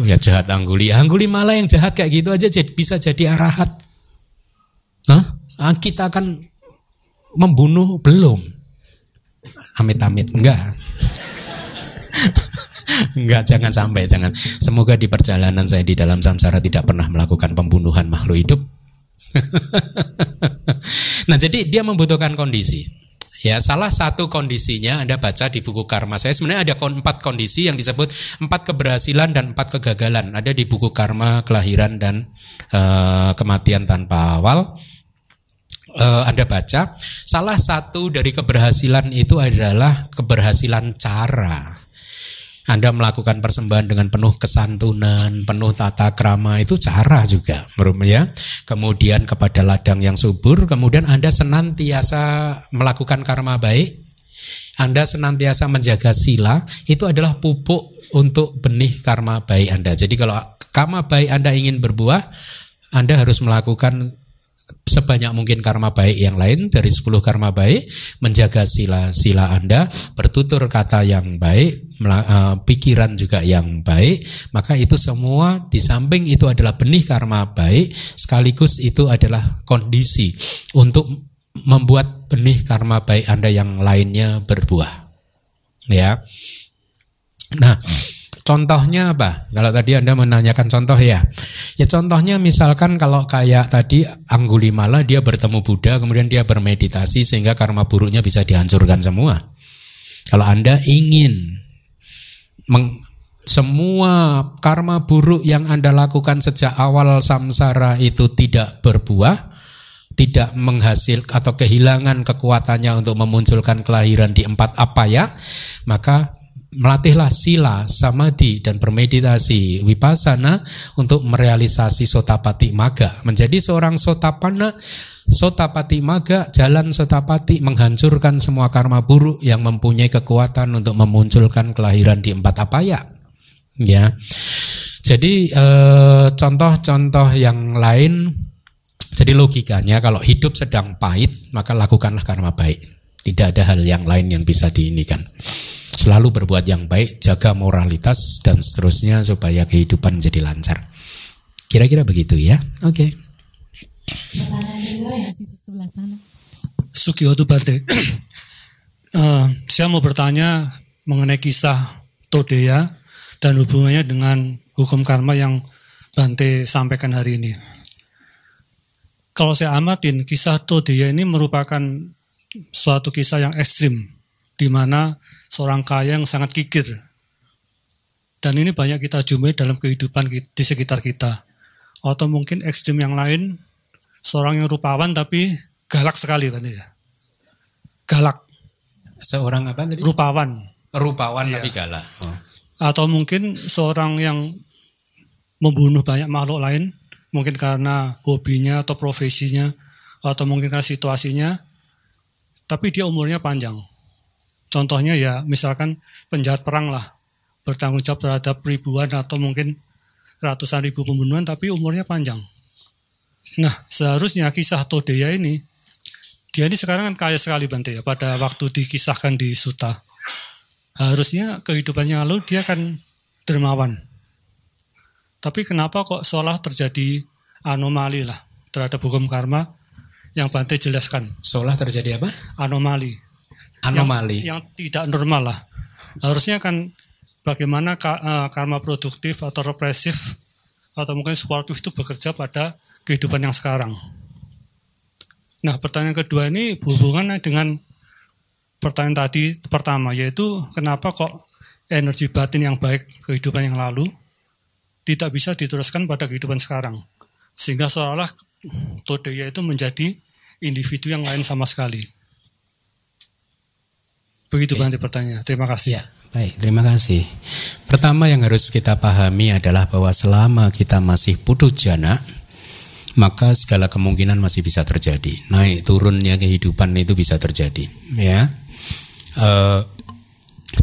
ya jahat Angguli. Angguli malah yang jahat kayak gitu aja bisa jadi arahat. Hah? Ah, kita akan membunuh belum? Amit-amit enggak. enggak, jangan sampai, jangan. Semoga di perjalanan saya di dalam samsara tidak pernah melakukan pembunuhan makhluk hidup. nah, jadi dia membutuhkan kondisi. Ya, salah satu kondisinya Anda baca di buku Karma saya sebenarnya ada empat kondisi yang disebut empat keberhasilan dan empat kegagalan. Ada di buku Karma kelahiran dan uh, kematian tanpa awal. Uh, anda baca, salah satu dari keberhasilan itu adalah keberhasilan cara. Anda melakukan persembahan dengan penuh kesantunan, penuh tata krama itu cara juga ya. Kemudian kepada ladang yang subur, kemudian Anda senantiasa melakukan karma baik, Anda senantiasa menjaga sila, itu adalah pupuk untuk benih karma baik Anda. Jadi kalau karma baik Anda ingin berbuah, Anda harus melakukan sebanyak mungkin karma baik yang lain dari 10 karma baik, menjaga sila-sila Anda, bertutur kata yang baik, uh, pikiran juga yang baik, maka itu semua di samping itu adalah benih karma baik, sekaligus itu adalah kondisi untuk membuat benih karma baik Anda yang lainnya berbuah. Ya. Nah, Contohnya apa? Kalau tadi Anda menanyakan contoh ya. Ya contohnya misalkan kalau kayak tadi Anggulimala dia bertemu Buddha kemudian dia bermeditasi sehingga karma buruknya bisa dihancurkan semua. Kalau Anda ingin meng, semua karma buruk yang Anda lakukan sejak awal samsara itu tidak berbuah, tidak menghasil atau kehilangan kekuatannya untuk memunculkan kelahiran di empat apa ya, maka melatihlah sila, samadhi dan bermeditasi wipasana untuk merealisasi sotapati maga. Menjadi seorang sotapana, sotapati maga, jalan sotapati menghancurkan semua karma buruk yang mempunyai kekuatan untuk memunculkan kelahiran di empat apaya. Ya. Jadi eh, contoh-contoh yang lain jadi logikanya kalau hidup sedang pahit maka lakukanlah karma baik. Tidak ada hal yang lain yang bisa diinikan selalu berbuat yang baik, jaga moralitas dan seterusnya supaya kehidupan jadi lancar. Kira-kira begitu ya. Oke. Okay. Sukiyoto uh, saya mau bertanya mengenai kisah Todeya dan hubungannya dengan hukum karma yang Bante sampaikan hari ini. Kalau saya amatin, kisah Todeya ini merupakan suatu kisah yang ekstrim, di mana seorang kaya yang sangat kikir. Dan ini banyak kita jumpai dalam kehidupan di sekitar kita. Atau mungkin ekstrim yang lain, seorang yang rupawan tapi galak sekali kan ya. Galak. Seorang apa tadi? Rupawan. Rupawan ya. tapi galak. Oh. Atau mungkin seorang yang membunuh banyak makhluk lain, mungkin karena hobinya atau profesinya, atau mungkin karena situasinya, tapi dia umurnya panjang. Contohnya ya misalkan penjahat perang lah bertanggung jawab terhadap ribuan atau mungkin ratusan ribu pembunuhan tapi umurnya panjang. Nah seharusnya kisah Todeya ini dia ini sekarang kan kaya sekali Bante ya pada waktu dikisahkan di Suta. Harusnya kehidupannya lalu dia kan dermawan. Tapi kenapa kok seolah terjadi anomali lah terhadap hukum karma yang Bante jelaskan. Seolah terjadi apa? Anomali anomali yang, yang tidak normal lah. Harusnya kan bagaimana eh, karma produktif atau represif atau mungkin sportif itu bekerja pada kehidupan yang sekarang. Nah, pertanyaan kedua ini hubungannya dengan pertanyaan tadi pertama yaitu kenapa kok energi batin yang baik kehidupan yang lalu tidak bisa diteruskan pada kehidupan sekarang sehingga seolah Todeya itu menjadi individu yang lain sama sekali. Begitu Bante pertanyaan. Terima kasih. Ya, baik, terima kasih. Pertama yang harus kita pahami adalah bahwa selama kita masih putus jana, maka segala kemungkinan masih bisa terjadi. Naik turunnya kehidupan itu bisa terjadi, ya. E,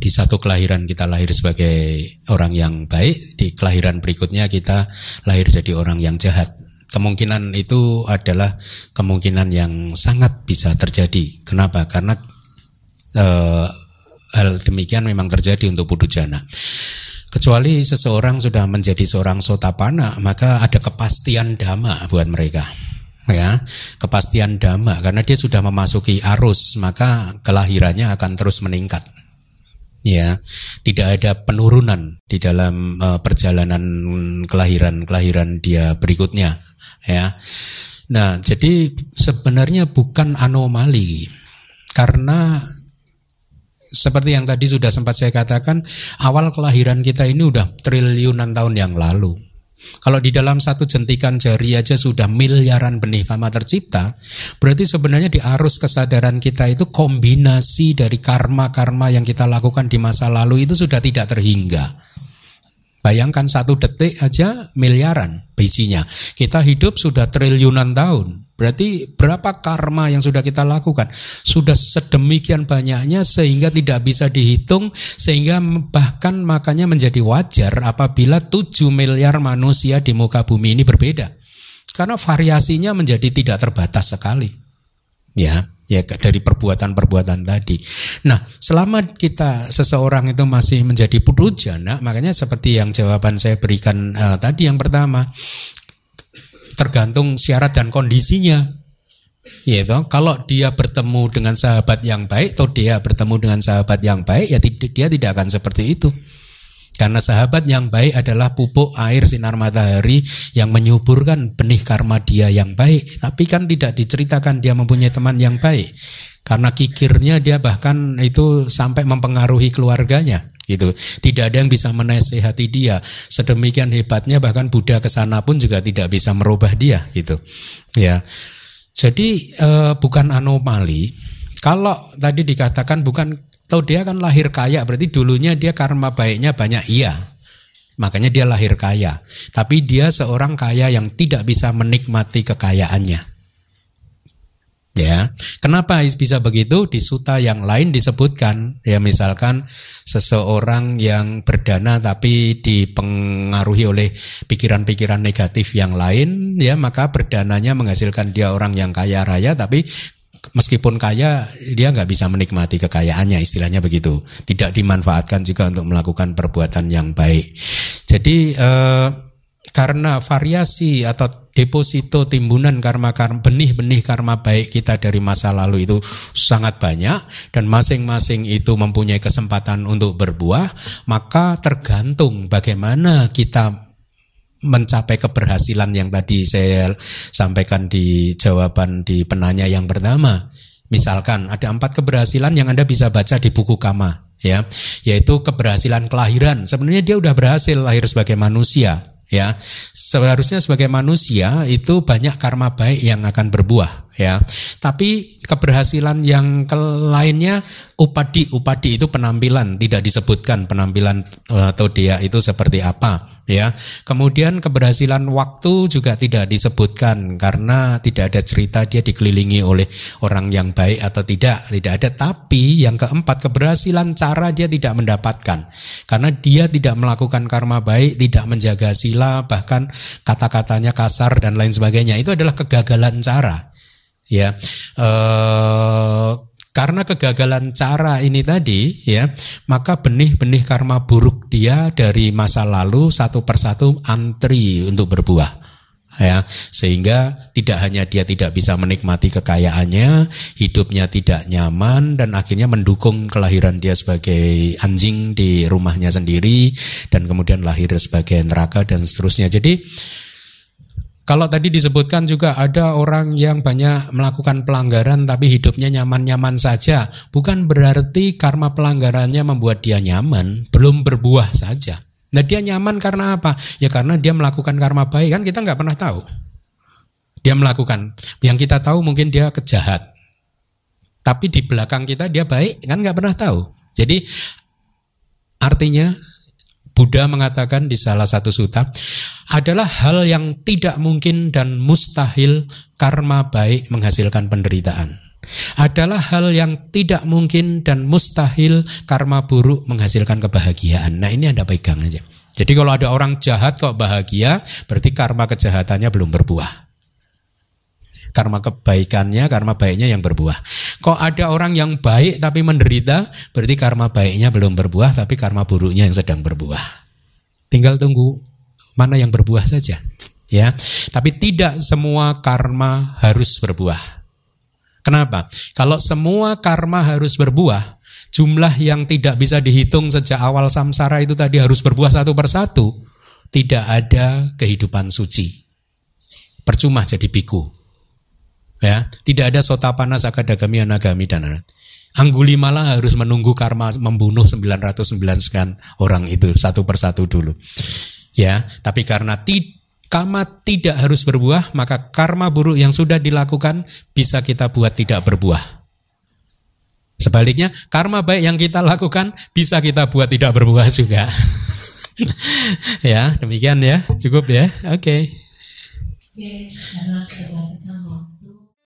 di satu kelahiran kita lahir sebagai orang yang baik, di kelahiran berikutnya kita lahir jadi orang yang jahat. Kemungkinan itu adalah kemungkinan yang sangat bisa terjadi. Kenapa? Karena e, hal demikian memang terjadi untuk putu jana. Kecuali seseorang sudah menjadi seorang sotapana, maka ada kepastian dhamma buat mereka. Ya, kepastian dhamma karena dia sudah memasuki arus, maka kelahirannya akan terus meningkat. Ya, tidak ada penurunan di dalam uh, perjalanan kelahiran-kelahiran dia berikutnya, ya. Nah, jadi sebenarnya bukan anomali karena seperti yang tadi sudah sempat saya katakan, awal kelahiran kita ini udah triliunan tahun yang lalu. Kalau di dalam satu jentikan jari aja sudah miliaran benih kama tercipta, berarti sebenarnya di arus kesadaran kita itu kombinasi dari karma-karma yang kita lakukan di masa lalu itu sudah tidak terhingga. Bayangkan satu detik aja miliaran bisinya. Kita hidup sudah triliunan tahun. Berarti berapa karma yang sudah kita lakukan? Sudah sedemikian banyaknya sehingga tidak bisa dihitung sehingga bahkan makanya menjadi wajar apabila 7 miliar manusia di muka bumi ini berbeda. Karena variasinya menjadi tidak terbatas sekali. Ya, ya dari perbuatan-perbuatan tadi. Nah, selama kita seseorang itu masih menjadi putujana, makanya seperti yang jawaban saya berikan uh, tadi yang pertama, tergantung syarat dan kondisinya. Ya, toh? kalau dia bertemu dengan sahabat yang baik, atau dia bertemu dengan sahabat yang baik, ya dia tidak akan seperti itu. Karena sahabat yang baik adalah pupuk air sinar matahari yang menyuburkan benih karma dia yang baik. Tapi kan tidak diceritakan dia mempunyai teman yang baik. Karena kikirnya dia bahkan itu sampai mempengaruhi keluarganya gitu. Tidak ada yang bisa menasehati dia. Sedemikian hebatnya bahkan Buddha ke sana pun juga tidak bisa merubah dia gitu. Ya. Jadi eh, bukan anomali. Kalau tadi dikatakan bukan tahu dia kan lahir kaya berarti dulunya dia karma baiknya banyak iya. Makanya dia lahir kaya. Tapi dia seorang kaya yang tidak bisa menikmati kekayaannya. Ya, kenapa bisa begitu? Di suta yang lain disebutkan, ya misalkan seseorang yang berdana tapi dipengaruhi oleh pikiran-pikiran negatif yang lain, ya maka berdananya menghasilkan dia orang yang kaya raya, tapi meskipun kaya dia nggak bisa menikmati kekayaannya, istilahnya begitu. Tidak dimanfaatkan juga untuk melakukan perbuatan yang baik. Jadi eh, karena variasi atau deposito timbunan karma karma benih-benih karma baik kita dari masa lalu itu sangat banyak dan masing-masing itu mempunyai kesempatan untuk berbuah maka tergantung bagaimana kita mencapai keberhasilan yang tadi saya sampaikan di jawaban di penanya yang pertama. Misalkan ada empat keberhasilan yang anda bisa baca di buku kama ya yaitu keberhasilan kelahiran. Sebenarnya dia udah berhasil lahir sebagai manusia ya. Seharusnya sebagai manusia itu banyak karma baik yang akan berbuah ya tapi keberhasilan yang lainnya upadi upadi itu penampilan tidak disebutkan penampilan eh, atau dia itu seperti apa ya. Kemudian keberhasilan waktu juga tidak disebutkan karena tidak ada cerita dia dikelilingi oleh orang yang baik atau tidak, tidak ada. Tapi yang keempat keberhasilan cara dia tidak mendapatkan karena dia tidak melakukan karma baik, tidak menjaga sila, bahkan kata-katanya kasar dan lain sebagainya. Itu adalah kegagalan cara. Ya. Eh karena kegagalan cara ini tadi ya, maka benih-benih karma buruk dia dari masa lalu satu persatu antri untuk berbuah. Ya, sehingga tidak hanya dia tidak bisa menikmati kekayaannya, hidupnya tidak nyaman dan akhirnya mendukung kelahiran dia sebagai anjing di rumahnya sendiri dan kemudian lahir sebagai neraka dan seterusnya. Jadi kalau tadi disebutkan juga ada orang yang banyak melakukan pelanggaran tapi hidupnya nyaman-nyaman saja, bukan berarti karma pelanggarannya membuat dia nyaman, belum berbuah saja. Nah dia nyaman karena apa? Ya karena dia melakukan karma baik kan kita nggak pernah tahu. Dia melakukan, yang kita tahu mungkin dia kejahat, tapi di belakang kita dia baik kan nggak pernah tahu. Jadi artinya Buddha mengatakan di salah satu suta adalah hal yang tidak mungkin dan mustahil karma baik menghasilkan penderitaan. Adalah hal yang tidak mungkin dan mustahil karma buruk menghasilkan kebahagiaan. Nah, ini Anda pegang aja. Jadi kalau ada orang jahat kok bahagia, berarti karma kejahatannya belum berbuah. Karma kebaikannya, karma baiknya yang berbuah. Kok ada orang yang baik tapi menderita, berarti karma baiknya belum berbuah, tapi karma buruknya yang sedang berbuah. Tinggal tunggu mana yang berbuah saja. Ya, tapi tidak semua karma harus berbuah. Kenapa? Kalau semua karma harus berbuah, jumlah yang tidak bisa dihitung sejak awal samsara itu tadi harus berbuah satu persatu, tidak ada kehidupan suci. Percuma jadi biku. Ya, tidak ada sotapana sakadagami anagami dan Anggulimala harus menunggu karma membunuh 909 sekian orang itu satu persatu dulu. Ya, tapi karena tidak karma tidak harus berbuah, maka karma buruk yang sudah dilakukan bisa kita buat tidak berbuah. Sebaliknya, karma baik yang kita lakukan bisa kita buat tidak berbuah juga. ya, demikian ya. Cukup ya. Oke. Okay.